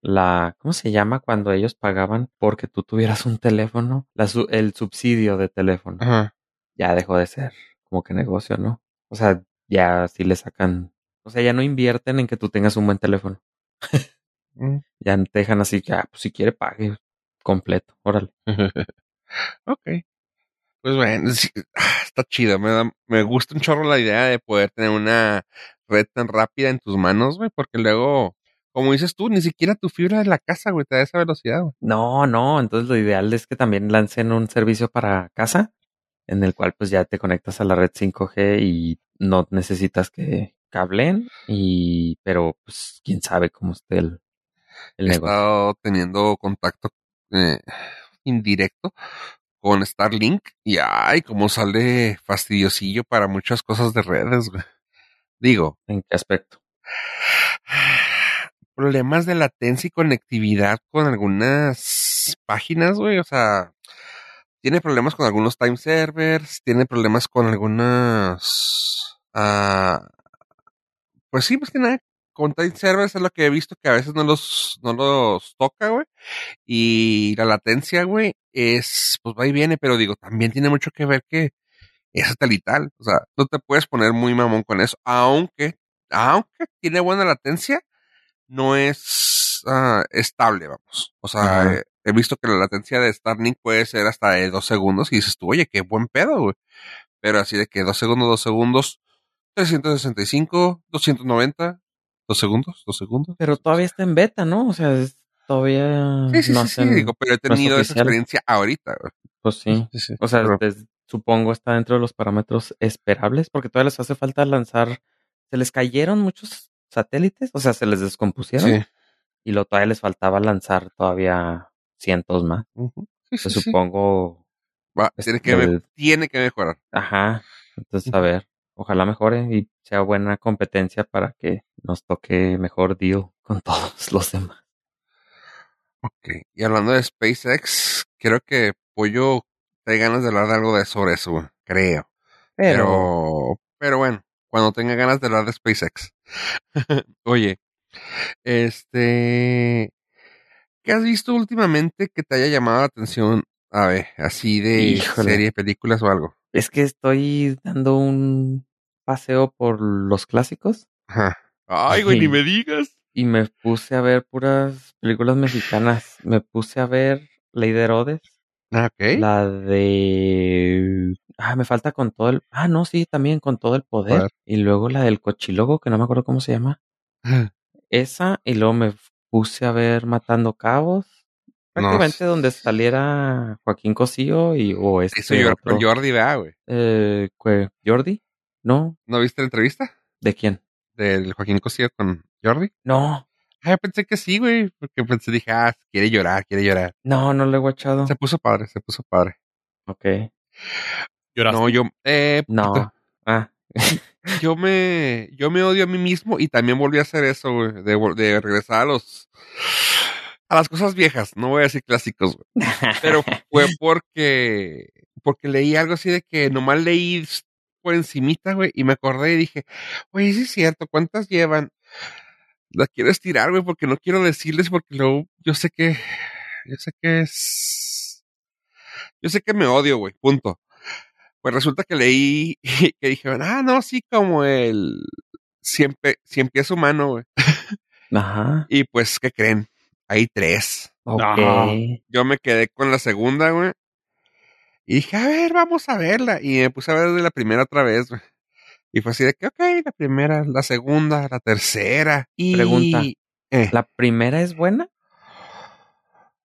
la, ¿cómo se llama cuando ellos pagaban porque tú tuvieras un teléfono? La, el subsidio de teléfono. Ajá. Ya dejó de ser como que negocio, ¿no? O sea, ya sí le sacan, o sea, ya no invierten en que tú tengas un buen teléfono. Mm. Ya te dejan así que, ah, pues si quiere pague completo, órale. ok. Pues bueno, sí, ah, está chido. Me, da- me gusta un chorro la idea de poder tener una red tan rápida en tus manos, güey, porque luego, como dices tú, ni siquiera tu fibra de la casa, güey, te da esa velocidad, güey. No, no, entonces lo ideal es que también lancen un servicio para casa en el cual pues ya te conectas a la red 5G y no necesitas que cablen y pero pues quién sabe cómo esté el, el He negocio. estado teniendo contacto eh, indirecto con Starlink y ay, cómo sale fastidiosillo para muchas cosas de redes, güey. Digo, ¿En qué aspecto? problemas de latencia y conectividad con algunas páginas, güey. O sea, tiene problemas con algunos time servers, tiene problemas con algunas... ah, pues sí, más que nada, con time servers es lo que he visto que a veces no los, no los toca, güey. Y la latencia, güey, es, pues va y viene, pero digo, también tiene mucho que ver que es satelital. O sea, no te puedes poner muy mamón con eso, aunque, aunque tiene buena latencia, no es ah, estable, vamos. O sea, eh, he visto que la latencia de Starlink puede ser hasta de dos segundos y dices tú, oye, qué buen pedo, güey. Pero así de que dos segundos, dos segundos, 365, 290, dos segundos, dos segundos. Pero todavía está en beta, ¿no? O sea, es- todavía Sí, sí, no sí, sí, digo, pero he no es tenido esa experiencia ahorita, güey. Pues sí. Sí, sí. O sea, Pero- des- supongo está dentro de los parámetros esperables porque todavía les hace falta lanzar. Se les cayeron muchos satélites, o sea, se les descompusieron sí. y lo todavía les faltaba lanzar todavía cientos más. Pues sí. supongo, Va, tiene, que el- tiene que mejorar. ajá. Entonces, a ver, ojalá mejore y sea buena competencia para que nos toque mejor deal con todos los demás. Ok. Y hablando de SpaceX, creo que Pollo te ganas de hablar de algo de sobre eso. Creo. Pero, Pero, pero bueno, cuando tenga ganas de hablar de SpaceX. Oye, este, ¿qué has visto últimamente que te haya llamado la atención? A ver, así de Híjole. serie, películas o algo. es que estoy dando un paseo por los clásicos Ajá. Ay, güey, ni me digas. y me puse a ver puras películas mexicanas. Me puse a ver Ley de Herodes, Ah, Ok. la de... Ah, me falta con todo el... Ah, no, sí, también con todo el poder. Y luego la del cochilogo, que no me acuerdo cómo se llama. Esa, y luego me puse a ver Matando Cabos. Prácticamente donde saliera Joaquín Cosío y o este Eso con Jordi, ¿verdad, güey? eh. ¿Jordi? ¿No? ¿No viste la entrevista? ¿De quién? Del Joaquín Cosío con Jordi. No, Ah, yo pensé que sí, güey. Porque pensé, dije, ah, quiere llorar, quiere llorar. no, no lo he guachado. Se puso padre, se puso padre. Ok. Lloraste. No, yo, eh, No. Ah. yo me, yo me odio a mí mismo y también volví a hacer eso, güey, de, de regresar a los, a las cosas viejas. No voy a decir clásicos, güey. Pero fue porque, porque leí algo así de que nomás leí por encimita, güey, y me acordé y dije, oye, sí es cierto, ¿cuántas llevan? La quiero estirar, güey, porque no quiero decirles porque luego yo sé que, yo sé que es, yo sé que me odio, güey, punto. Pues resulta que leí y que dijeron, ah, no, sí, como el siempre, cien pies humano, güey. Ajá. Y pues, ¿qué creen? Hay tres. Ok. No. Yo me quedé con la segunda, güey. Y dije, a ver, vamos a verla. Y me puse a ver de la primera otra vez. Y fue así de que, ok, la primera, la segunda, la tercera. Y... Pregunta. Eh. ¿La primera es buena?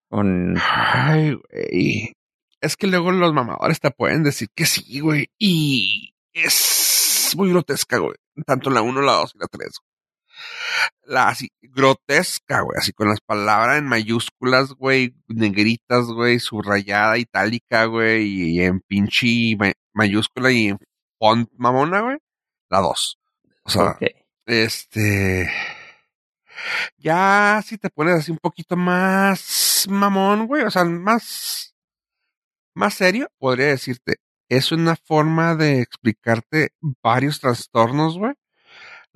¿O n- Ay, güey. Es que luego los mamadores te pueden decir que sí, güey. Y es muy grotesca, güey. Tanto la 1, la 2 y la 3. La así, grotesca, güey. Así con las palabras en mayúsculas, güey. Negritas, güey. Subrayada, itálica, güey. Y en pinche ma- mayúscula y en font mamona, güey. La 2. O sea, este. Ya si te pones así un poquito más mamón, güey, o sea, más. Más serio, podría decirte. Es una forma de explicarte varios trastornos, güey.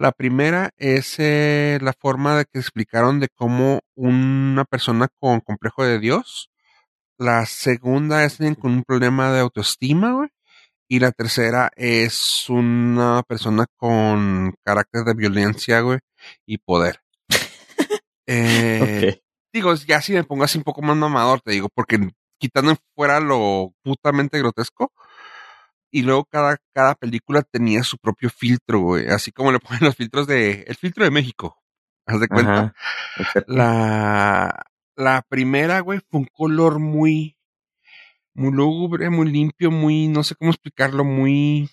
La primera es eh, la forma de que explicaron de cómo una persona con complejo de Dios. La segunda es con un problema de autoestima, güey. Y la tercera es una persona con carácter de violencia, güey, y poder. Eh. Digo, ya si me pongo así un poco más mamador, te digo, porque quitando fuera lo putamente grotesco, y luego cada, cada película tenía su propio filtro, güey, así como le ponen los filtros de, el filtro de México, haz de cuenta. Ajá. La, la primera, güey, fue un color muy, muy lúgubre, muy limpio, muy, no sé cómo explicarlo, muy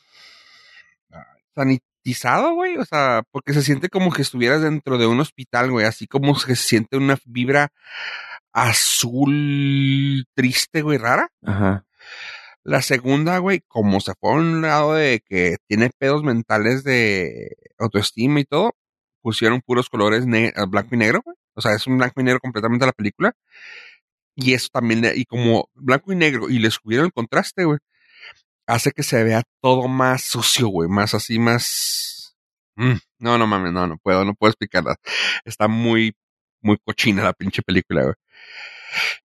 sanitizado, güey. O sea, porque se siente como que estuvieras dentro de un hospital, güey. Así como que se siente una vibra azul triste, güey, rara. Ajá. La segunda, güey, como se fue a un lado de que tiene pedos mentales de autoestima y todo, pusieron puros colores ne- blanco y negro, güey. O sea, es un blanco y negro completamente la película. Y eso también, y como blanco y negro, y le subieron el contraste, güey, hace que se vea todo más sucio, güey, más así, más... Mm, no, no mames, no, no puedo, no puedo explicarla. Está muy, muy cochina la pinche película, güey.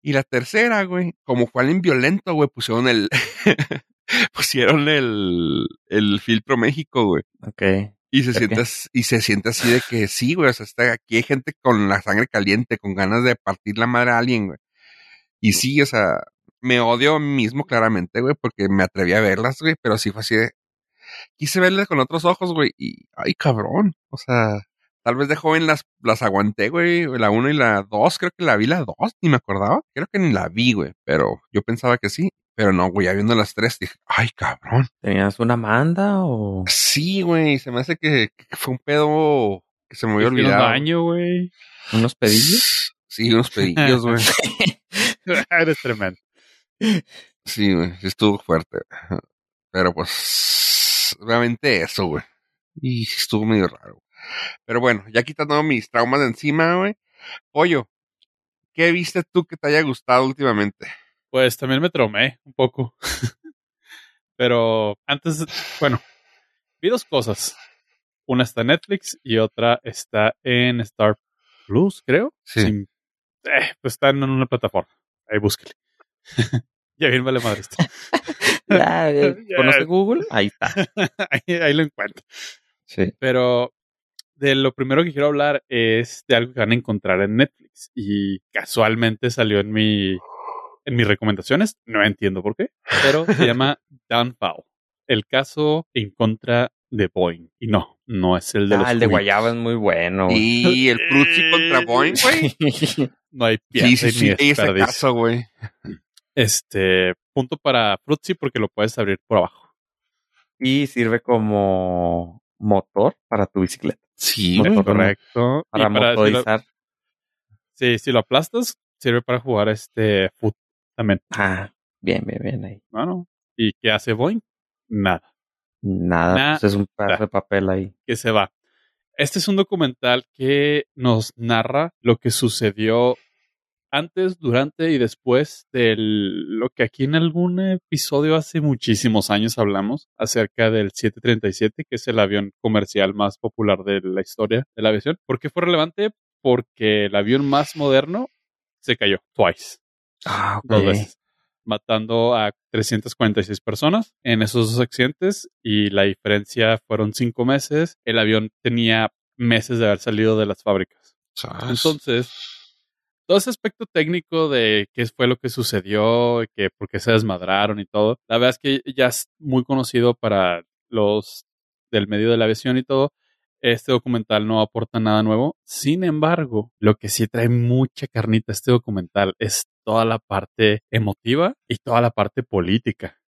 Y la tercera, güey, como fue alguien violento, güey, pusieron el, pusieron el, el filtro México, güey. Ok. Y se ¿Por siente, y se siente así de que sí, güey, o sea, está, aquí hay gente con la sangre caliente, con ganas de partir la madre a alguien, güey. Y sí, o sea, me odio a mí mismo claramente, güey, porque me atreví a verlas, güey, pero sí fue así de, quise verlas con otros ojos, güey, y, ay, cabrón, o sea, tal vez de joven las, las aguanté, güey, la uno y la dos, creo que la vi la dos, ni me acordaba, creo que ni la vi, güey, pero yo pensaba que sí, pero no, güey, ya viendo las tres, dije, ay, cabrón. ¿Tenías una manda o...? Sí, güey, se me hace que, que fue un pedo que se me había olvidado. daño, güey. ¿Unos pedillos? Sí, unos pedillos, güey. Eres tremendo. Sí, güey, sí estuvo fuerte. Pero pues, obviamente eso, güey. Y sí estuvo medio raro. Pero bueno, ya quitando mis traumas de encima, güey. Pollo, ¿qué viste tú que te haya gustado últimamente? Pues también me traumé un poco. Pero antes, bueno, vi dos cosas. Una está en Netflix y otra está en Star Plus, creo. Sí. Sin- eh, pues está en una plataforma. Ahí búsquele. ya bien vale madre esto. ¿Conoce Google? Ahí está. ahí, ahí lo encuentro. Sí. Pero de lo primero que quiero hablar es de algo que van a encontrar en Netflix y casualmente salió en mi en mis recomendaciones, no entiendo por qué, pero se llama Downfall, el caso en contra de Boeing. Y no, no es el de los Ah, el de. Guayaba es muy bueno. güey. Y el Pruzzi contra Boeing, güey. No hay Sí, pierde sí, ni sí, ese caso, güey. Este, punto para Fruitsy porque lo puedes abrir por abajo. Y sirve como motor para tu bicicleta. Sí. ¿no? Correcto. Para para- si lo- motorizar. Sí, si lo aplastas, sirve para jugar este foot también. Ah, Bien, bien, bien ahí. Bueno, ¿y qué hace Boeing? Nada. Nada, Nada. pues es un pedazo de papel ahí. que se va. Este es un documental que nos narra lo que sucedió antes, durante y después de lo que aquí en algún episodio hace muchísimos años hablamos acerca del 737, que es el avión comercial más popular de la historia de la aviación. ¿Por qué fue relevante? Porque el avión más moderno se cayó twice, Ah, ok. dos veces, matando a 346 personas en esos dos accidentes y la diferencia fueron cinco meses. El avión tenía meses de haber salido de las fábricas. ¿Sabes? Entonces, todo ese aspecto técnico de qué fue lo que sucedió, y que por qué se desmadraron y todo, la verdad es que ya es muy conocido para los del medio de la aviación y todo. Este documental no aporta nada nuevo. Sin embargo, lo que sí trae mucha carnita este documental es toda la parte emotiva y toda la parte política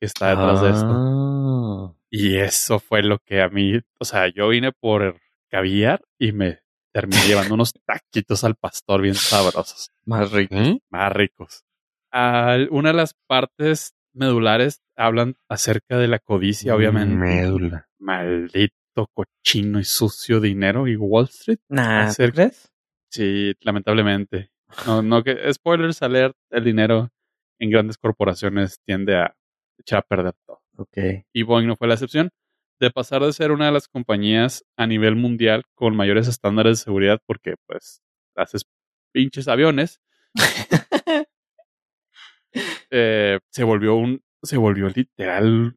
que está detrás de esto. Ah. Y eso fue lo que a mí, o sea, yo vine por caviar y me terminé llevando unos taquitos al pastor bien sabrosos, Más rico. ¿Eh? más ricos. Al- una de las partes medulares hablan acerca de la codicia, obviamente. Médula. Maldito cochino y sucio dinero y Wall Street. Nah, ¿tú Acerca- crees? Sí, lamentablemente. No, no que spoilers alert, el dinero en grandes corporaciones tiende a echar a perder todo. Ok. y Boeing no fue la excepción, de pasar de ser una de las compañías a nivel mundial con mayores estándares de seguridad, porque pues haces pinches aviones, eh, se volvió un, se volvió literal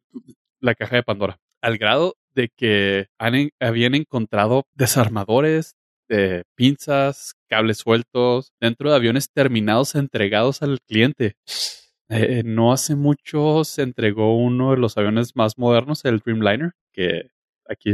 la caja de Pandora, al grado de que han habían encontrado desarmadores, eh, pinzas, cables sueltos dentro de aviones terminados entregados al cliente. Eh, no hace mucho se entregó uno de los aviones más modernos, el Dreamliner, que aquí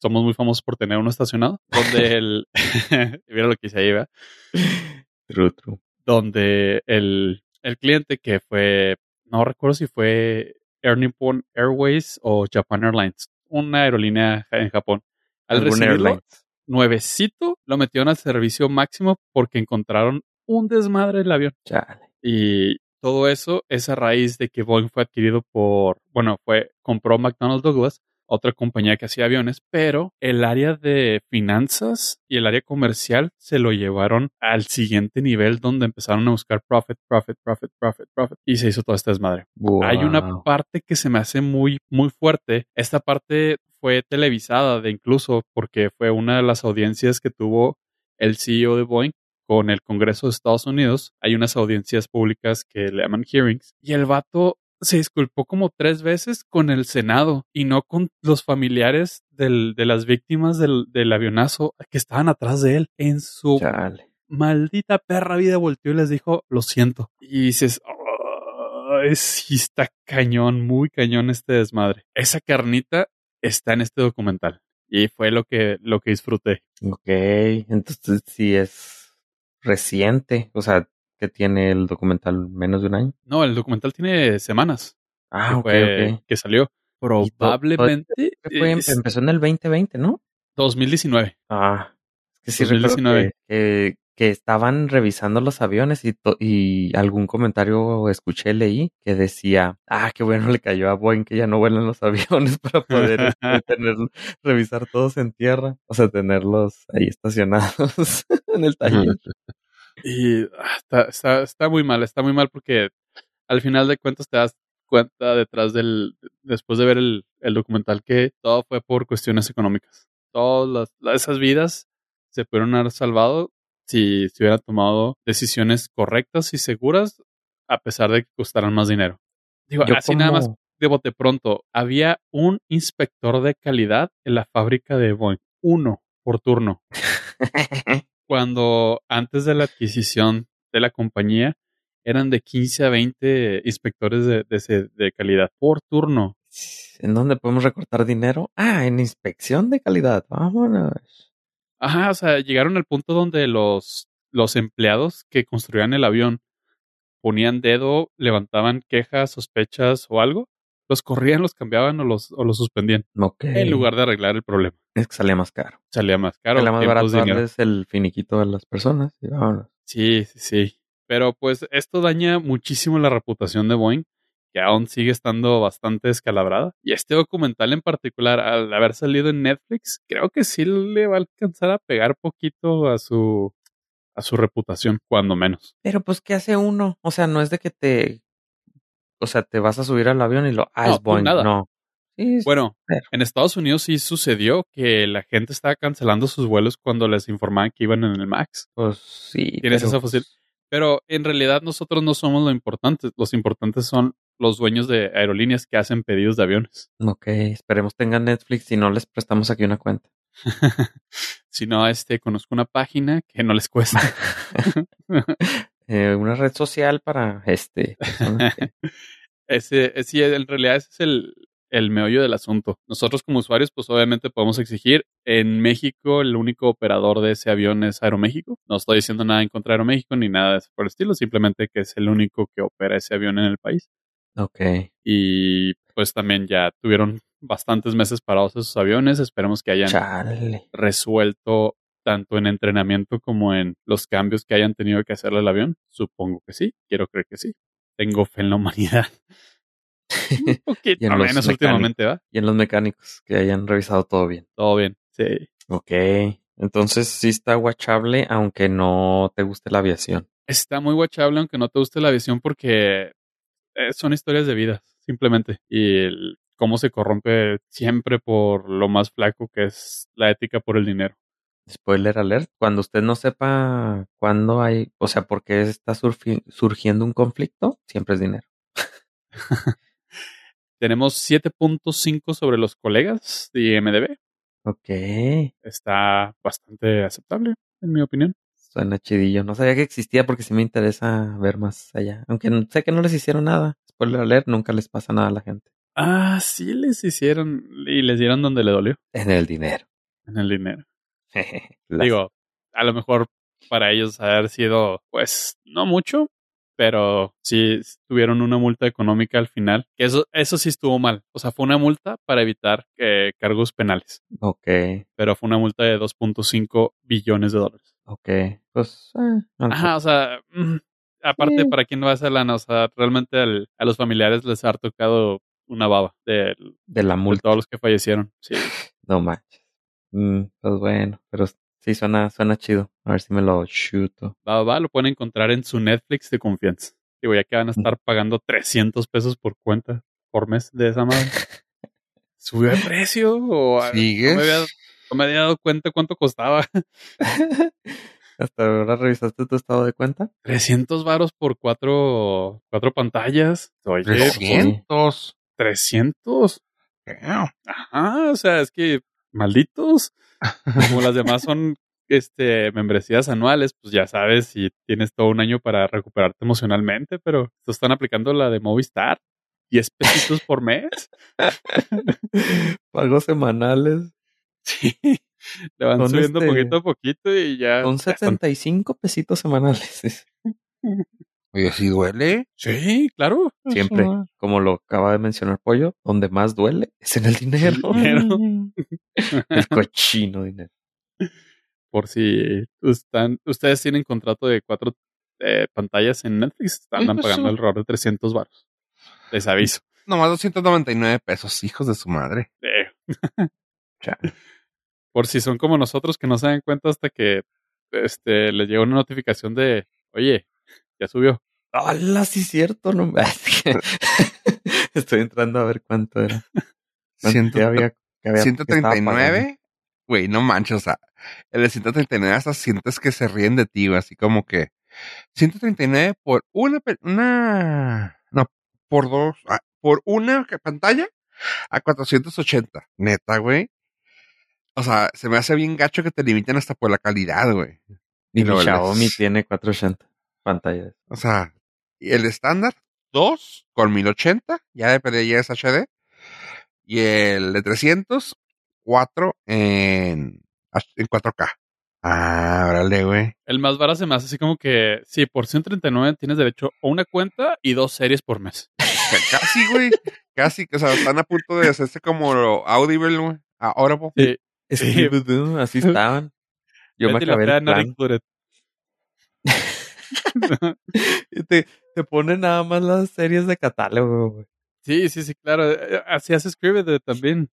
somos muy famosos por tener uno estacionado, donde el... mira lo que hice ahí, ¿verdad? True, true. Donde el, el cliente que fue, no recuerdo si fue Air Nippon Airways o Japan Airlines, una aerolínea en Japón. Al recibirlo, nuevecito, lo metieron al servicio máximo porque encontraron un desmadre del avión. Chale. Y todo eso es a raíz de que Boeing fue adquirido por, bueno, fue, compró McDonnell Douglas, otra compañía que hacía aviones, pero el área de finanzas y el área comercial se lo llevaron al siguiente nivel donde empezaron a buscar profit, profit, profit, profit, profit y se hizo toda esta desmadre. Hay una parte que se me hace muy, muy fuerte. Esta parte fue televisada de incluso porque fue una de las audiencias que tuvo el CEO de Boeing con el Congreso de Estados Unidos. Hay unas audiencias públicas que le llaman hearings. Y el vato se disculpó como tres veces con el Senado y no con los familiares del- de las víctimas del, del avionazo que estaban atrás de él. En su Chale. maldita perra vida volteó y les dijo, lo siento. Y dices, "Ay, sí está cañón, muy cañón este desmadre. Esa carnita está en este documental. Y fue lo que, lo que disfruté. Ok. Entonces sí es reciente. O sea, que tiene el documental menos de un año. No, el documental tiene semanas Ah, que, ok, fue- ok. que salió. Probablemente ¿Qué fue? es Empezó en el 2020, ¿no? 2019. Ah, es que sí recuerdo 2019. que, que, que estaban revisando los aviones y, to- y algún comentario escuché, leí, que decía, ah, qué bueno le cayó a Boeing que ya no vuelan los aviones para poder este, tener, revisar todos en tierra, o sea, tenerlos ahí estacionados en el taller. Y ah, está, está, está muy mal, está muy mal porque al final de cuentas te das cuenta detrás del, después de ver el, el documental que todo fue por cuestiones económicas. Todas las, esas vidas se pudieron haber salvado si se hubieran tomado decisiones correctas y seguras a pesar de que costaran más dinero. Digo, Yo así nada más de bote pronto, había un inspector de calidad en la fábrica de Boeing, uno por turno cuando antes de la adquisición de la compañía eran de 15 a 20 inspectores de, de, calidad por turno. ¿En dónde podemos recortar dinero? Ah, en inspección de calidad. Vámonos. Ajá, o sea, llegaron al punto donde los, los empleados que construían el avión ponían dedo, levantaban quejas, sospechas o algo, los corrían, los cambiaban o los, o los suspendían Ok. en lugar de arreglar el problema. Es que salía más caro. Salía más caro. Salía más barato darles el finiquito a las personas y vámonos. Sí, sí, sí. Pero pues esto daña muchísimo la reputación de Boeing, que aún sigue estando bastante escalabrada. Y este documental en particular, al haber salido en Netflix, creo que sí le va a alcanzar a pegar poquito a su a su reputación, cuando menos. Pero pues, ¿qué hace uno? O sea, no es de que te... O sea, te vas a subir al avión y lo... Ah, No, es Boeing. nada. No. Sí, Bueno, pero- en Estados Unidos sí sucedió que la gente estaba cancelando sus vuelos cuando les informaban que iban en el MAX. Pues sí. Tienes pero, esa facil- pues, Pero en realidad nosotros no somos lo importante. Los importantes son los dueños de aerolíneas que hacen pedidos de aviones. Ok, esperemos tengan Netflix y no les prestamos aquí una cuenta. si no, este, conozco una página que no les cuesta. Eh, una red social para este. que- ese, eh, sí, en realidad ese es el, el meollo del asunto. Nosotros como usuarios, pues obviamente podemos exigir. En México, el único operador de ese avión es Aeroméxico. No estoy diciendo nada en contra de Aeroméxico ni nada de eso por el estilo, simplemente que es el único que opera ese avión en el país. ok. Y pues también ya tuvieron bastantes meses parados esos aviones. Esperemos que hayan Chale. resuelto tanto en entrenamiento como en los cambios que hayan tenido que hacerle al avión. Supongo que sí, quiero creer que sí. Tengo fe en la humanidad. Un poquito Y en los menos mecánicos. últimamente, ¿va? y en los mecánicos que hayan revisado todo bien. Todo bien. Sí. Ok. Entonces sí está guachable, aunque no te guste la aviación. Está muy guachable aunque no te guste la aviación porque eh, son historias de vida, simplemente. Y el- cómo se corrompe siempre por lo más flaco que es la ética por el dinero. Spoiler alert, cuando usted no sepa cuándo hay, o sea, por qué está surgiendo un conflicto, siempre es dinero. Tenemos 7.5 sobre los colegas de IMDB. Ok. Está bastante aceptable, en mi opinión. Suena chidillo. No sabía que existía porque sí me interesa ver más allá. Aunque sé que no les hicieron nada. Spoiler alert, nunca les pasa nada a la gente. Ah, sí les hicieron y les dieron donde le dolió, En el dinero. en el dinero. Digo, a lo mejor para ellos haber sido, pues, no mucho, pero sí tuvieron una multa económica al final. Que eso, eso sí estuvo mal. O sea, fue una multa para evitar eh, cargos penales, Ok, pero fue una multa de 2.5 billones de dólares. ok. Pues, eh, Ajá, o sea, mm, aparte, Sí. ¿para quién no va a hacer lana? O sea, realmente al- a los familiares les ha tocado una baba de, de la de multa. todos los que fallecieron. Sí. No manches. Mm, pues bueno, pero sí suena, suena chido. A ver si me lo chuto. Va, va, lo pueden encontrar en su Netflix de confianza. Digo, ya que van a estar pagando 300 pesos por cuenta por mes de esa madre. ¿Subió de precio? O ¿Sigues? No me, había, no me había dado cuenta cuánto costaba. ¿Hasta ahora revisaste tu estado de cuenta? 300 varos por cuatro, cuatro pantallas. Oye, 300. 300. Damn. Ajá, o sea, es que malditos. Como las demás son este membresías anuales, pues ya sabes si tienes todo un año para recuperarte emocionalmente, pero están aplicando la de Movistar. 10 pesitos por mes. Pagos semanales. Sí. Le van Son subiendo este- poquito a poquito y ya. Son ya están- 75 pesitos semanales. Oye, ¿sí duele? Sí, claro. Siempre, como lo acaba de mencionar Pollo, donde más duele es en el dinero. Dinero. el cochino dinero. Por si están, ustedes tienen contrato de cuatro eh, pantallas en Netflix, están de pagando su- alrededor de 300 baros. Les aviso. Nomás 299 pesos, hijos de su madre. Eh, por si son como nosotros que no se dan cuenta hasta que este les llega una notificación de, oye, ya subió. Hola, sí es cierto, no me- Estoy entrando a ver cuánto era. ¿Cuánto había, que había- que estaba pagando? 139. Güey, no manches, o sea, el de 139 hasta sientes que se ríen de ti, así como que 139 por una, no, por dos, ah, por una pantalla a 480. Neta, güey. O sea, se me hace bien gacho que te limiten hasta por la calidad, güey. Y mi luego les- Xiaomi tiene 480 pantallas. O sea, y el estándar, 2 con 1080, ya depende, ya es HD. Y el de 300, 4 en, en 4K. Ah, órale, güey. El más barato se me hace así como que, sí, por 139 tienes derecho a una cuenta y dos series por mes. Casi, güey. Casi, o sea, están a punto de hacerse como lo Audible, güey. A Audible. Sí, Scooby-Doo, así estaban. Yo me Betty la acabé el plan. te, ponen nada más las series de catálogo, güey. Sí, sí, sí, claro. eh, Así hace Scribd también.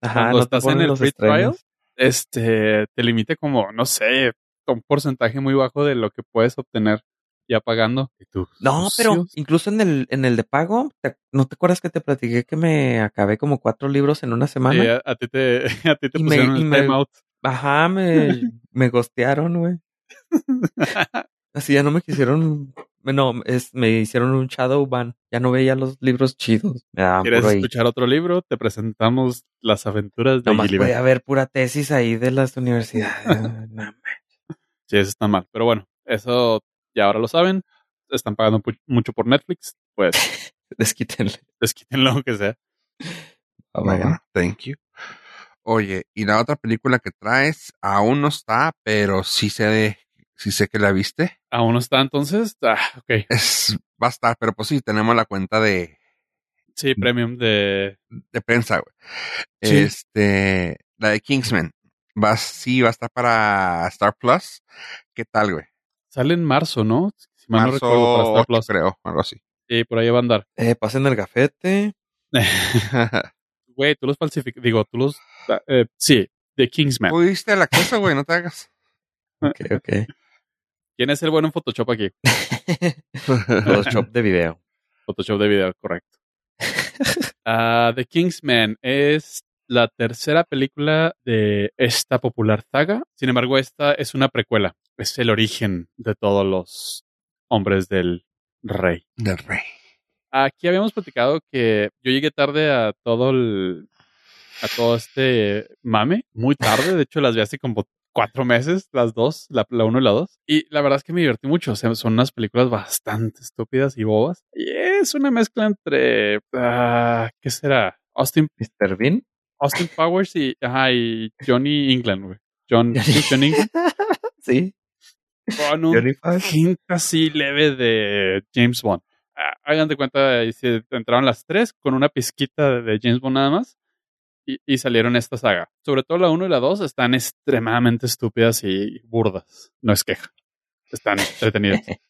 Ajá, Cuando no te estás en el los free trial, este, te limite como, no sé, un porcentaje muy bajo de lo que puedes obtener ya pagando. Y tú, No, pero sucios. incluso en el, en el de pago, ¿te- ¿no te acuerdas que te platiqué que me acabé como cuatro libros en una Sí, semana? a, a ti te, a ti te Y me- pusieron y el me- timeout. Ajá, me, me gostearon, güey. Así ya no me quisieron, no, es, me hicieron un shadow ban. Ya no veía los libros chidos. Me ¿Quieres escuchar otro libro? Te presentamos las aventuras de Nomás Gilligan. podía ver pura tesis ahí de las universidades. No, Sí, eso está mal. Pero bueno, eso ya ahora lo saben. Están pagando pu- mucho por Netflix. Pues Desquítenle. desquítenlo aunque sea. Oh my God. Thank you. Oye, y la otra película que traes aún no está, pero sí sé de, sí sé que la viste. ¿Aún no está entonces? Ah, ok. Es, va a estar, pero pues sí, tenemos la cuenta de, Sí, premium de... de prensa, güey. Sí. Este, la de Kingsman. Va, sí, va a estar para Star Plus. ¿Qué tal, güey? Sale en marzo, ¿no? Si mal no Marzo recuerdo para Star 8, Plus. creo, algo así. Sí, por ahí va a andar. Eh, pasen el gafete. Güey, tú los falsificas. Digo, tú los... eh, sí, de Kingsman. Pudiste el acceso, güey, no te hagas. Ok, ok. ¿Quién es el bueno en Photoshop aquí? Photoshop de video. Photoshop de video, correcto. Ah, The Kingsman es la tercera película de esta popular saga. Sin embargo, esta es una precuela. Es el origen de todos los hombres del rey. Del rey. Aquí habíamos platicado que yo llegué tarde a todo el a todo este mame, muy tarde, de hecho las vi hace como cuatro meses, las dos, la, la uno y la dos, y la verdad es que me divertí mucho, o sea, son unas películas bastante estúpidas y bobas, y es una mezcla entre, ah, ¿qué será? Austin, Mr. Bean. Austin Powers y, ajá, y Johnny England, güey. John, John England, sí. con un hint así leve de James Bond. Ah, Hagan de cuenta, se entraron las tres con una pizquita de James Bond nada más y, y salieron esta saga. Sobre todo la 1 y la 2 están extremadamente estúpidas y burdas. No es queja. Están entretenidas.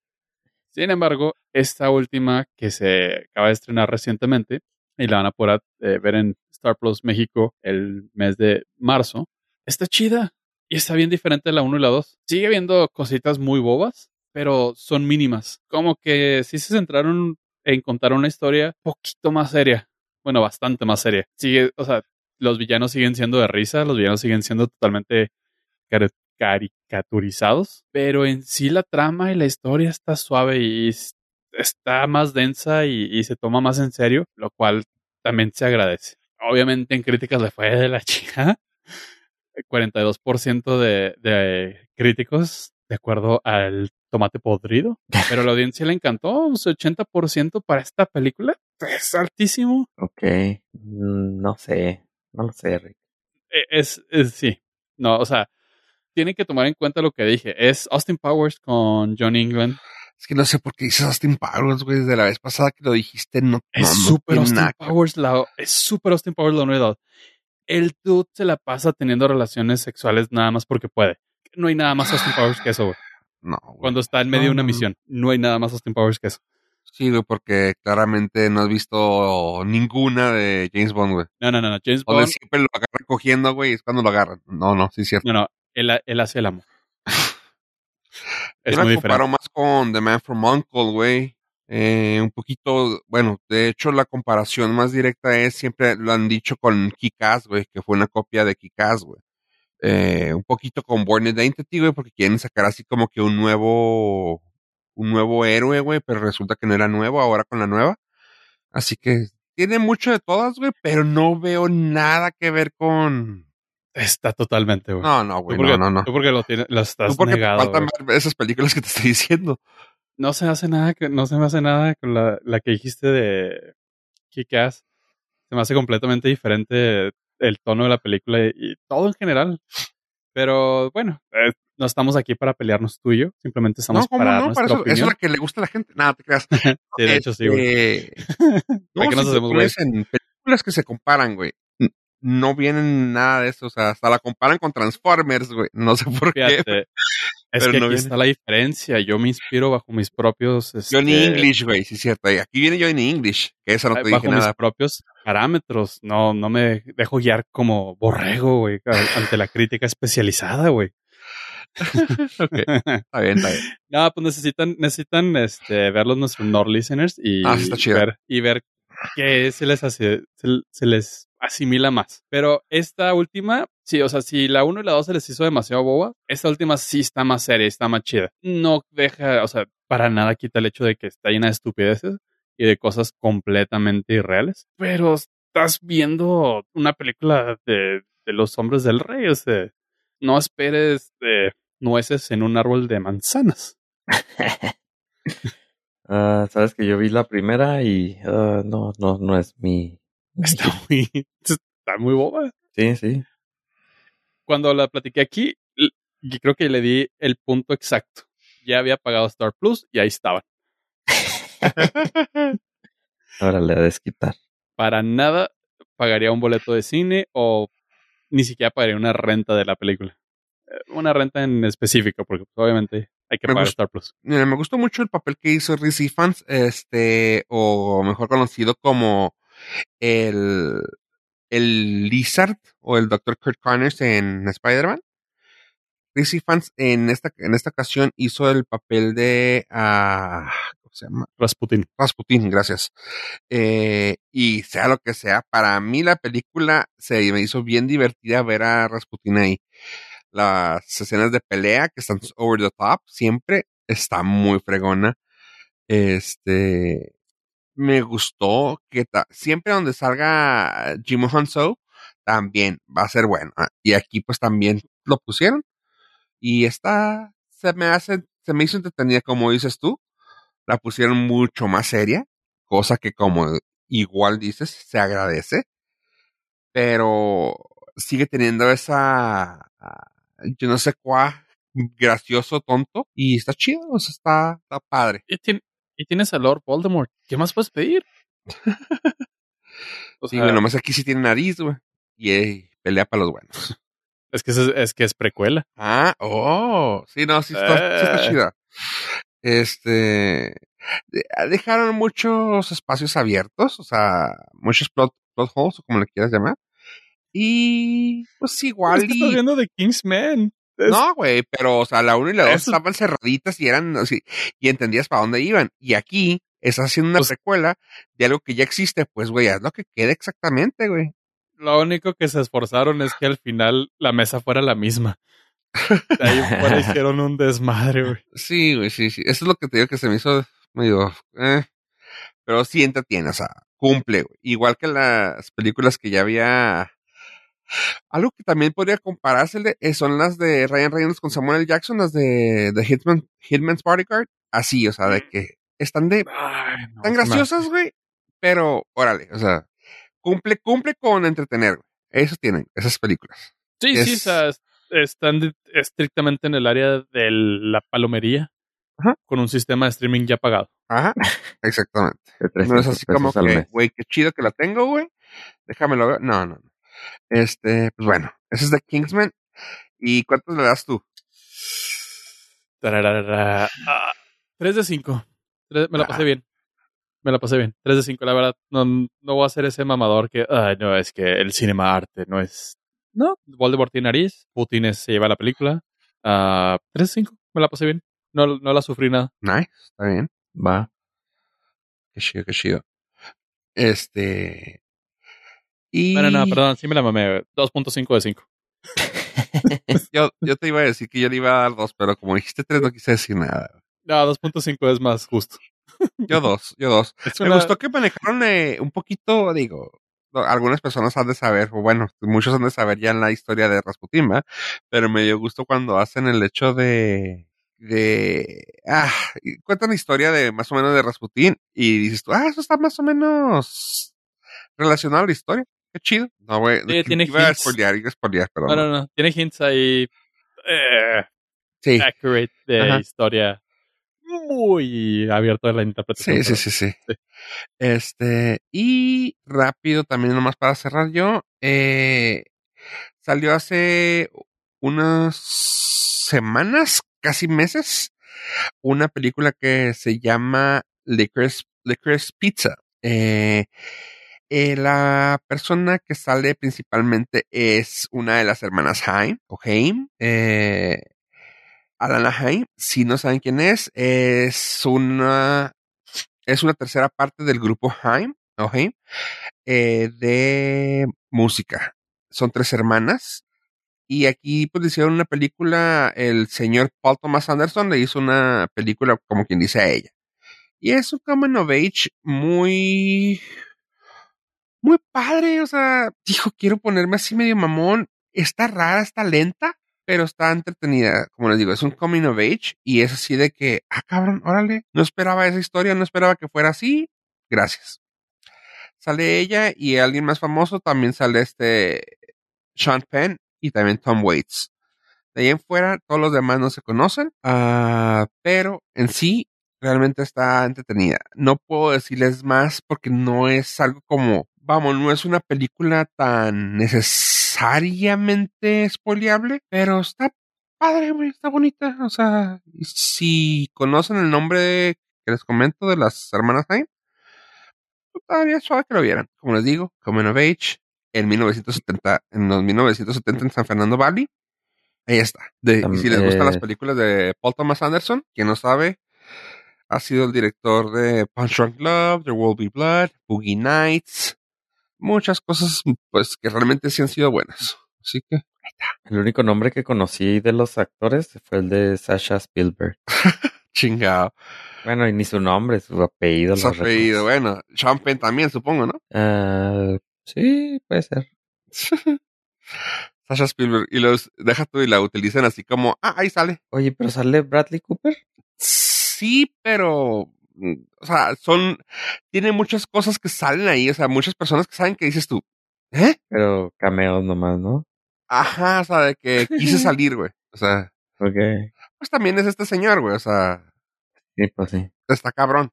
Sin embargo, esta última que se acaba de estrenar recientemente y la van a poder eh, ver en Star Plus México el mes de marzo, está chida y está bien diferente de la 1 y la 2. Sigue habiendo cositas muy bobas, pero son mínimas. Como que sí se centraron en contar una historia poquito más seria. Bueno, bastante más seria. Sigue, o sea, los villanos siguen siendo de risa, los villanos siguen siendo totalmente cari- caricaturizados, pero en sí la trama y la historia está suave y está más densa y, y se toma más en serio, lo cual también se agradece. Obviamente en críticas le fue de la chica. 42% de, de críticos de acuerdo al tomate podrido, pero a la audiencia le encantó, un 80% para esta película. Es altísimo. Ok. Mm, No sé. No lo sé, Rick. Eh, Es, es sí. No, o sea, tienen que tomar en cuenta lo que dije. Es Austin Powers con John England. Es que no sé por qué dices Austin Powers, güey. Desde la vez pasada que lo dijiste, no, Es no, no súper tiene Austin nada Powers la, es súper Austin Powers la unidad. El dude se la pasa teniendo relaciones sexuales nada más porque puede. No hay nada más Austin Powers que eso, güey. No, güey. Cuando está en medio de No, una no, no. misión, no hay nada más Austin Powers que eso. Sí, güey, porque claramente no has visto ninguna de James Bond, güey. No, no, no, no. James Bond, siempre lo agarran cogiendo, güey, es cuando lo agarran. No, no, sí es cierto. no, no. Él, él hace el amor. es Yo muy la comparo más con The Man from Uncle, güey. Eh, un poquito, bueno, de hecho la comparación más directa es, siempre lo han dicho con Kikaz, güey, que fue una copia de Kikaz, güey. Eh, un poquito con Born Identity, güey, porque quieren sacar así como que un nuevo, un nuevo héroe, güey, pero resulta que no era nuevo ahora con la nueva. Así que tiene mucho de todas, güey, pero no veo nada que ver con... Está totalmente, güey. No, no, güey, no, no, no. tú porque lo, tienes, lo estás Tú porque te faltan ver esas películas que te estoy diciendo. No se hace nada, que- no se me hace nada con la, la que dijiste de Kick-Ass. Se me hace completamente diferente el tono de la película y, y todo en general. Pero bueno, eh, no estamos aquí para pelearnos tú y yo. Simplemente estamos no, ¿cómo para no? nuestra Para eso, eso es la que le gusta a la gente. Nada, te creas. Sí, de hecho sí, güey. Este, ¿Para no, qué nos si hacemos, pones en películas que se comparan, güey. No vienen nada de eso. O sea, hasta la comparan con Transformers, güey. No sé por qué. Es Pero que no aquí viene. está la diferencia. Yo me inspiro bajo mis propios. Johnny este, English, güey, sí es cierto. Y aquí viene Johnny English, que eso no te bajo dije mis nada. propios parámetros. No, no me dejo guiar como borrego, güey, ante la crítica especializada, güey. Ok, está bien, está bien. No, pues necesitan, necesitan este, verlos nuestros Nord listeners y Ah, ver, y ver qué se les hace, se, se les asimila más. Pero esta última, sí, o sea, si la 1 y la 2 se les hizo demasiado boba, esta última sí está más seria, está más chida. No deja, o sea, para nada quita el hecho de que está llena de estupideces y de cosas completamente irreales. Pero estás viendo una película de, de los hombres del rey, o sea, no esperes eh, nueces en un árbol de manzanas. Ah, Sabes que yo vi la primera y ah, no, no, no es mi. Está muy, está muy boba. Sí, sí. Cuando la platiqué aquí, l- y creo que le di el punto exacto. Ya había pagado Star Plus y ahí estaban. Ahora le a desquitar. Para nada pagaría un boleto de cine o ni siquiera pagaría una renta de la película. Eh, Una renta en específico, porque pues, obviamente hay que Me pagar Star Plus. Mira, me gustó mucho el papel que hizo Reese Ifans, este, o mejor conocido como el, el Lizard o el Dr. Kurt Connors en Spider-Man. Reese Ifans en esta, en esta ocasión hizo el papel de, ah, ¿cómo se llama? Rasputin. Rasputin, gracias. Eh, y sea lo que sea, para mí la película se me hizo bien divertida ver a Rasputin ahí. Las escenas de pelea que están over the top siempre está muy fregona. Este me gustó que siempre donde salga Jimmy Hanso también va a ser bueno. Ah, Y aquí pues también lo pusieron. Y esta se me hace, se me hizo entretenida como dices tú la pusieron mucho más seria, cosa que como igual dices, se agradece, pero sigue teniendo esa, ah, yo no sé cuá, gracioso, tonto, y está chido, o sea, está, está padre. Y tienes a Lord Voldemort. ¿Qué más puedes pedir? O Sí, sea, güey, nomás aquí sí tiene nariz, güey, y pelea para los buenos. es, que es, es que es precuela. Ah, oh, sí, no, sí está, sí está Eh. chida. Este, de- dejaron muchos espacios abiertos, o sea, muchos plot, plot holes, o como le quieras llamar. Y pues igual Es que y... estás viendo de Kingsman. Es- No, güey, pero, o sea, la 1 y la 2 Eso- estaban cerraditas y eran así, y entendías para dónde iban. Y aquí estás haciendo una Pues- precuela de algo que ya existe, pues, güey, haz lo que quede exactamente, güey. Lo único que se esforzaron es que al final la mesa fuera la misma. De ahí fuera hicieron un desmadre, güey. Sí, güey, sí, sí. Eso es lo que te digo que se me hizo medio, eh. Pero sí entretiene, o sea, cumple, güey. Igual que las películas que ya había. Algo que también podría comparársele eh, son las de Ryan Reynolds con Samuel L. Jackson, las de, de Hitman, Hitman's Bodyguard. Así, o sea, de que están de Ay, no, tan graciosas, güey. Pero, órale, o sea, cumple, cumple con entretener, güey. Eso tienen, esas películas. Sí, sí, o sea, es- están estrictamente en el área de la palomería Ajá. con un sistema de streaming ya pagado. Ajá, exactamente. No es 300 así como que, güey, qué chido que la tengo, güey. Déjamelo ver. No, no, no. Este, pues bueno, ese es de Kingsman. ¿Y cuántos le das tú? Tararara. Ah, 3 de 5. Me la pasé Ah. bien. Me la pasé bien. 3 de 5, la verdad. No, no voy a ser ese mamador que, ay, no, es que el cinema arte no es. No, Voldemort tiene nariz. Putin es- se lleva la película. Ah, 3 de 5. Me la pasé bien. No, no la sufrí nada. Nice, está bien. Va. Qué chido, qué chido. Este. Y No, no, perdón, sí me la mamé. 2.5 de 5. Yo, yo te iba a decir que yo le iba a dar dos, pero como dijiste tres, no quise decir nada. No, 2.5 es más justo. Yo dos, yo dos. Es Me una- gustó que manejaron eh, un poquito, digo, algunas personas han de saber, o bueno, muchos han de saber ya en la historia de Rasputin, ¿va? pero me dio gusto cuando hacen el hecho de, de, ah, cuentan la historia de más o menos de Rasputin y dices tú, ah, eso está más o menos relacionado a la historia. Qué chido. No, güey, Sí, tiene iba a hints. spoilear, iba a spoilear, perdón. No, no, no. Tiene hints ahí eh, Sí, accurate de Ajá. historia. muy abierto a la interpretación. Sí, sí, sí, sí, Este, y rápido también nomás para cerrar yo, eh, salió hace unas semanas, casi meses, una película que se llama Licorice, Licorice Pizza. Eh, eh, la persona que sale principalmente es una de las hermanas Haim, o Haim, eh, Alana. Si no saben quién es, es una, es una tercera parte del grupo Haim, o eh, de música. Son tres hermanas. Y aquí pues hicieron una película, el señor Paul Thomas Anderson le hizo una película como quien dice a ella. Y es un coming of age muy, muy padre. O sea, dijo, quiero ponerme así medio mamón. Está rara, está lenta, pero está entretenida. Como les digo, es un coming of age y es así de que, ah, cabrón, órale, no esperaba esa historia, no esperaba que fuera así. Gracias. Sale ella y alguien más famoso también sale este Sean Penn y también Tom Waits. De ahí en fuera, todos los demás no se conocen, uh, pero en sí realmente está entretenida. No puedo decirles más porque no es algo como, vamos, no es una película tan necesariamente spoileable, pero está padre, güey, está bonita. O sea, si conocen el nombre que les comento de las hermanas Haim, pues, todavía suave que lo vieran. Como les digo, Coming of Age, en 1970, en los 1970 en San Fernando Valley. Ahí está. De, y si les gustan las películas de Paul Thomas Anderson, quien no sabe, ha sido el director de Punch Drunk Love, There Will Be Blood, Boogie Nights, muchas cosas pues que realmente sí han sido buenas. Así que ahí está. El único nombre que conocí de los actores fue el de Sasha Spielberg. Chingado. Bueno, y ni su nombre, su apellido. Su apellido, bueno. Sean Penn también, supongo, ¿no? Uh, sí, puede ser. Sasha Spielberg. Y los deja tú y la utilizan así como, ah, ahí sale. Oye, pero sale Bradley Cooper. Sí, pero o sea, son, tiene muchas cosas que salen ahí, o sea, muchas personas que saben que dices tú, ¿eh? Pero cameos nomás, ¿no? Ajá, o sea, de que quise salir, güey, o sea. Ok. Pues también es este señor, güey, o sea. Sí, pues sí. Está cabrón.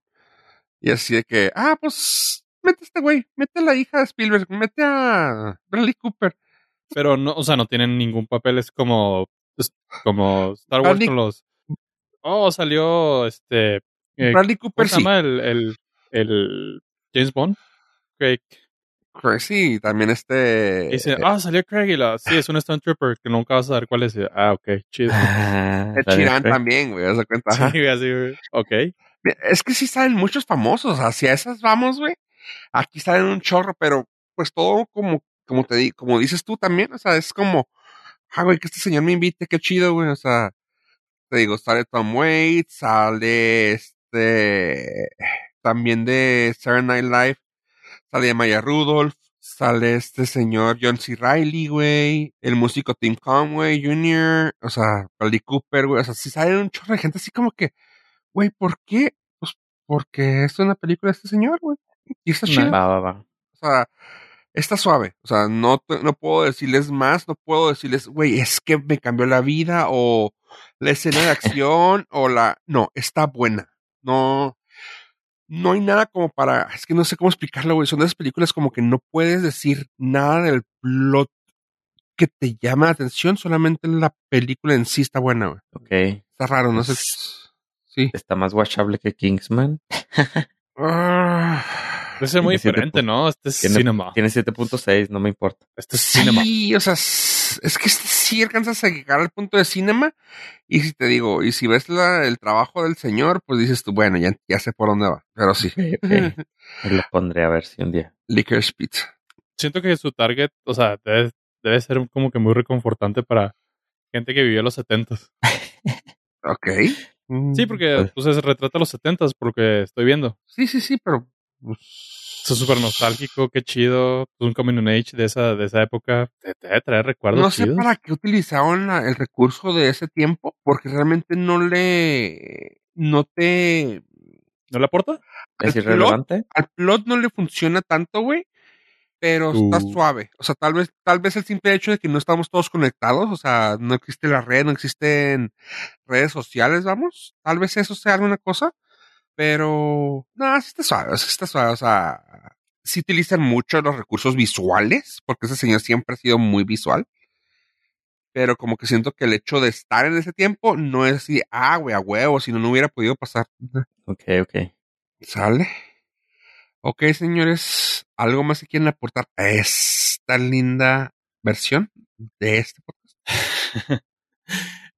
Y así de que, ah, pues, mete a este güey, mete a la hija de Spielberg, mete a Bradley Cooper. Pero no, o sea, no tienen ningún papel, es como, es como Star Wars Bradley... con los... Oh, salió este Bradley Cooper ¿Cómo se llama el, el, el, James Bond? Craig. Craig, sí, también este. dice, ah, salió Craig y la, sí, es un Stone Trooper que nunca vas a saber cuál es. Ah, ok, chido. Ah, el Chirán también, güey, ¿das cuenta? Sí, así, güey. Ok. Es que sí salen muchos famosos, hacia esas vamos, güey. Aquí salen un chorro, pero pues todo como, como te di, como dices tú también, o sea, es como, ah, güey, que este señor me invite, qué chido, güey, o sea, te digo, sale Tom Waits, sale este, también de Saturday Night Live, sale Maya Rudolph, sale este señor John C. Riley, güey, el músico Tim Conway Jr., o sea, Bradley Cooper, güey, o sea, si sale un chorro de gente así como que, güey, ¿por qué? Pues porque es una película de este señor, güey, y está chido. Va, va, va. O sea, está suave, o sea, no, no puedo decirles más, no puedo decirles, güey, es que me cambió la vida, o la escena de acción, o la, no, está buena no, no hay nada como para, es que no sé cómo explicarlo, güey. Son de esas películas como que no puedes decir nada del plot que te llama la atención, solamente la película en sí está buena, güey. Ok. Está raro, no sé. Sí. Está más watchable que Kingsman. Ah. es muy diferente, ¿no? Este es tiene, cinema. Tiene 7.6, no me importa. Este es cinema. Sí, o sea, es que este sí alcanzas a llegar al punto de cinema. Y si te digo, y si ves la, el trabajo del señor, pues dices tú, bueno, ya, ya sé por dónde va. Pero sí. Lo pondré a ver si un día. Liquor Pizza. Siento que su target, o sea, debe, debe ser como que muy reconfortante para gente que vivió los setentas. ok. Sí, porque pues, se retrata los setentas, porque estoy viendo. Sí, sí, sí, pero pues, es súper nostálgico, qué chido. Un coming of age de esa, de esa época. Te, te trae recuerdos. No sé para qué utilizaron el recurso de ese tiempo, porque realmente no le. No te. ¿No le aporta? ¿Es irrelevante? al plot no le funciona tanto, güey. pero está suave. O sea, tal vez, tal vez el simple hecho de que no estamos todos conectados, o sea, no existe la red, no existen redes sociales, vamos. Tal vez eso sea alguna cosa, pero no, sí está suave, sí está suave. O sea, sí utilizan mucho los recursos visuales, porque ese señor siempre ha sido muy visual. Pero como que siento que el hecho de estar en ese tiempo no es así, ah, güey, a huevo, si no, no hubiera podido pasar. Ok, ok. ¿Sale? Ok, señores, ¿algo más que quieren aportar a esta linda versión de este podcast?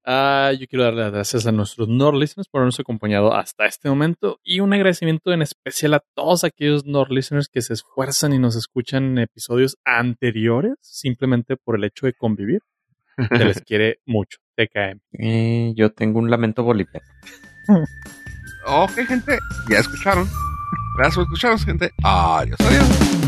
Ah, yo quiero darle las gracias a nuestros Nord listeners por habernos acompañado hasta este momento y un agradecimiento en especial a todos aquellos Nord listeners que se esfuerzan y nos escuchan en episodios anteriores simplemente por el hecho de convivir. Se les quiere mucho. TKM. Eh, yo tengo un lamento boliviano. ok, gente, ya escucharon. Gracias por escucharnos, gente. Adiós, adiós.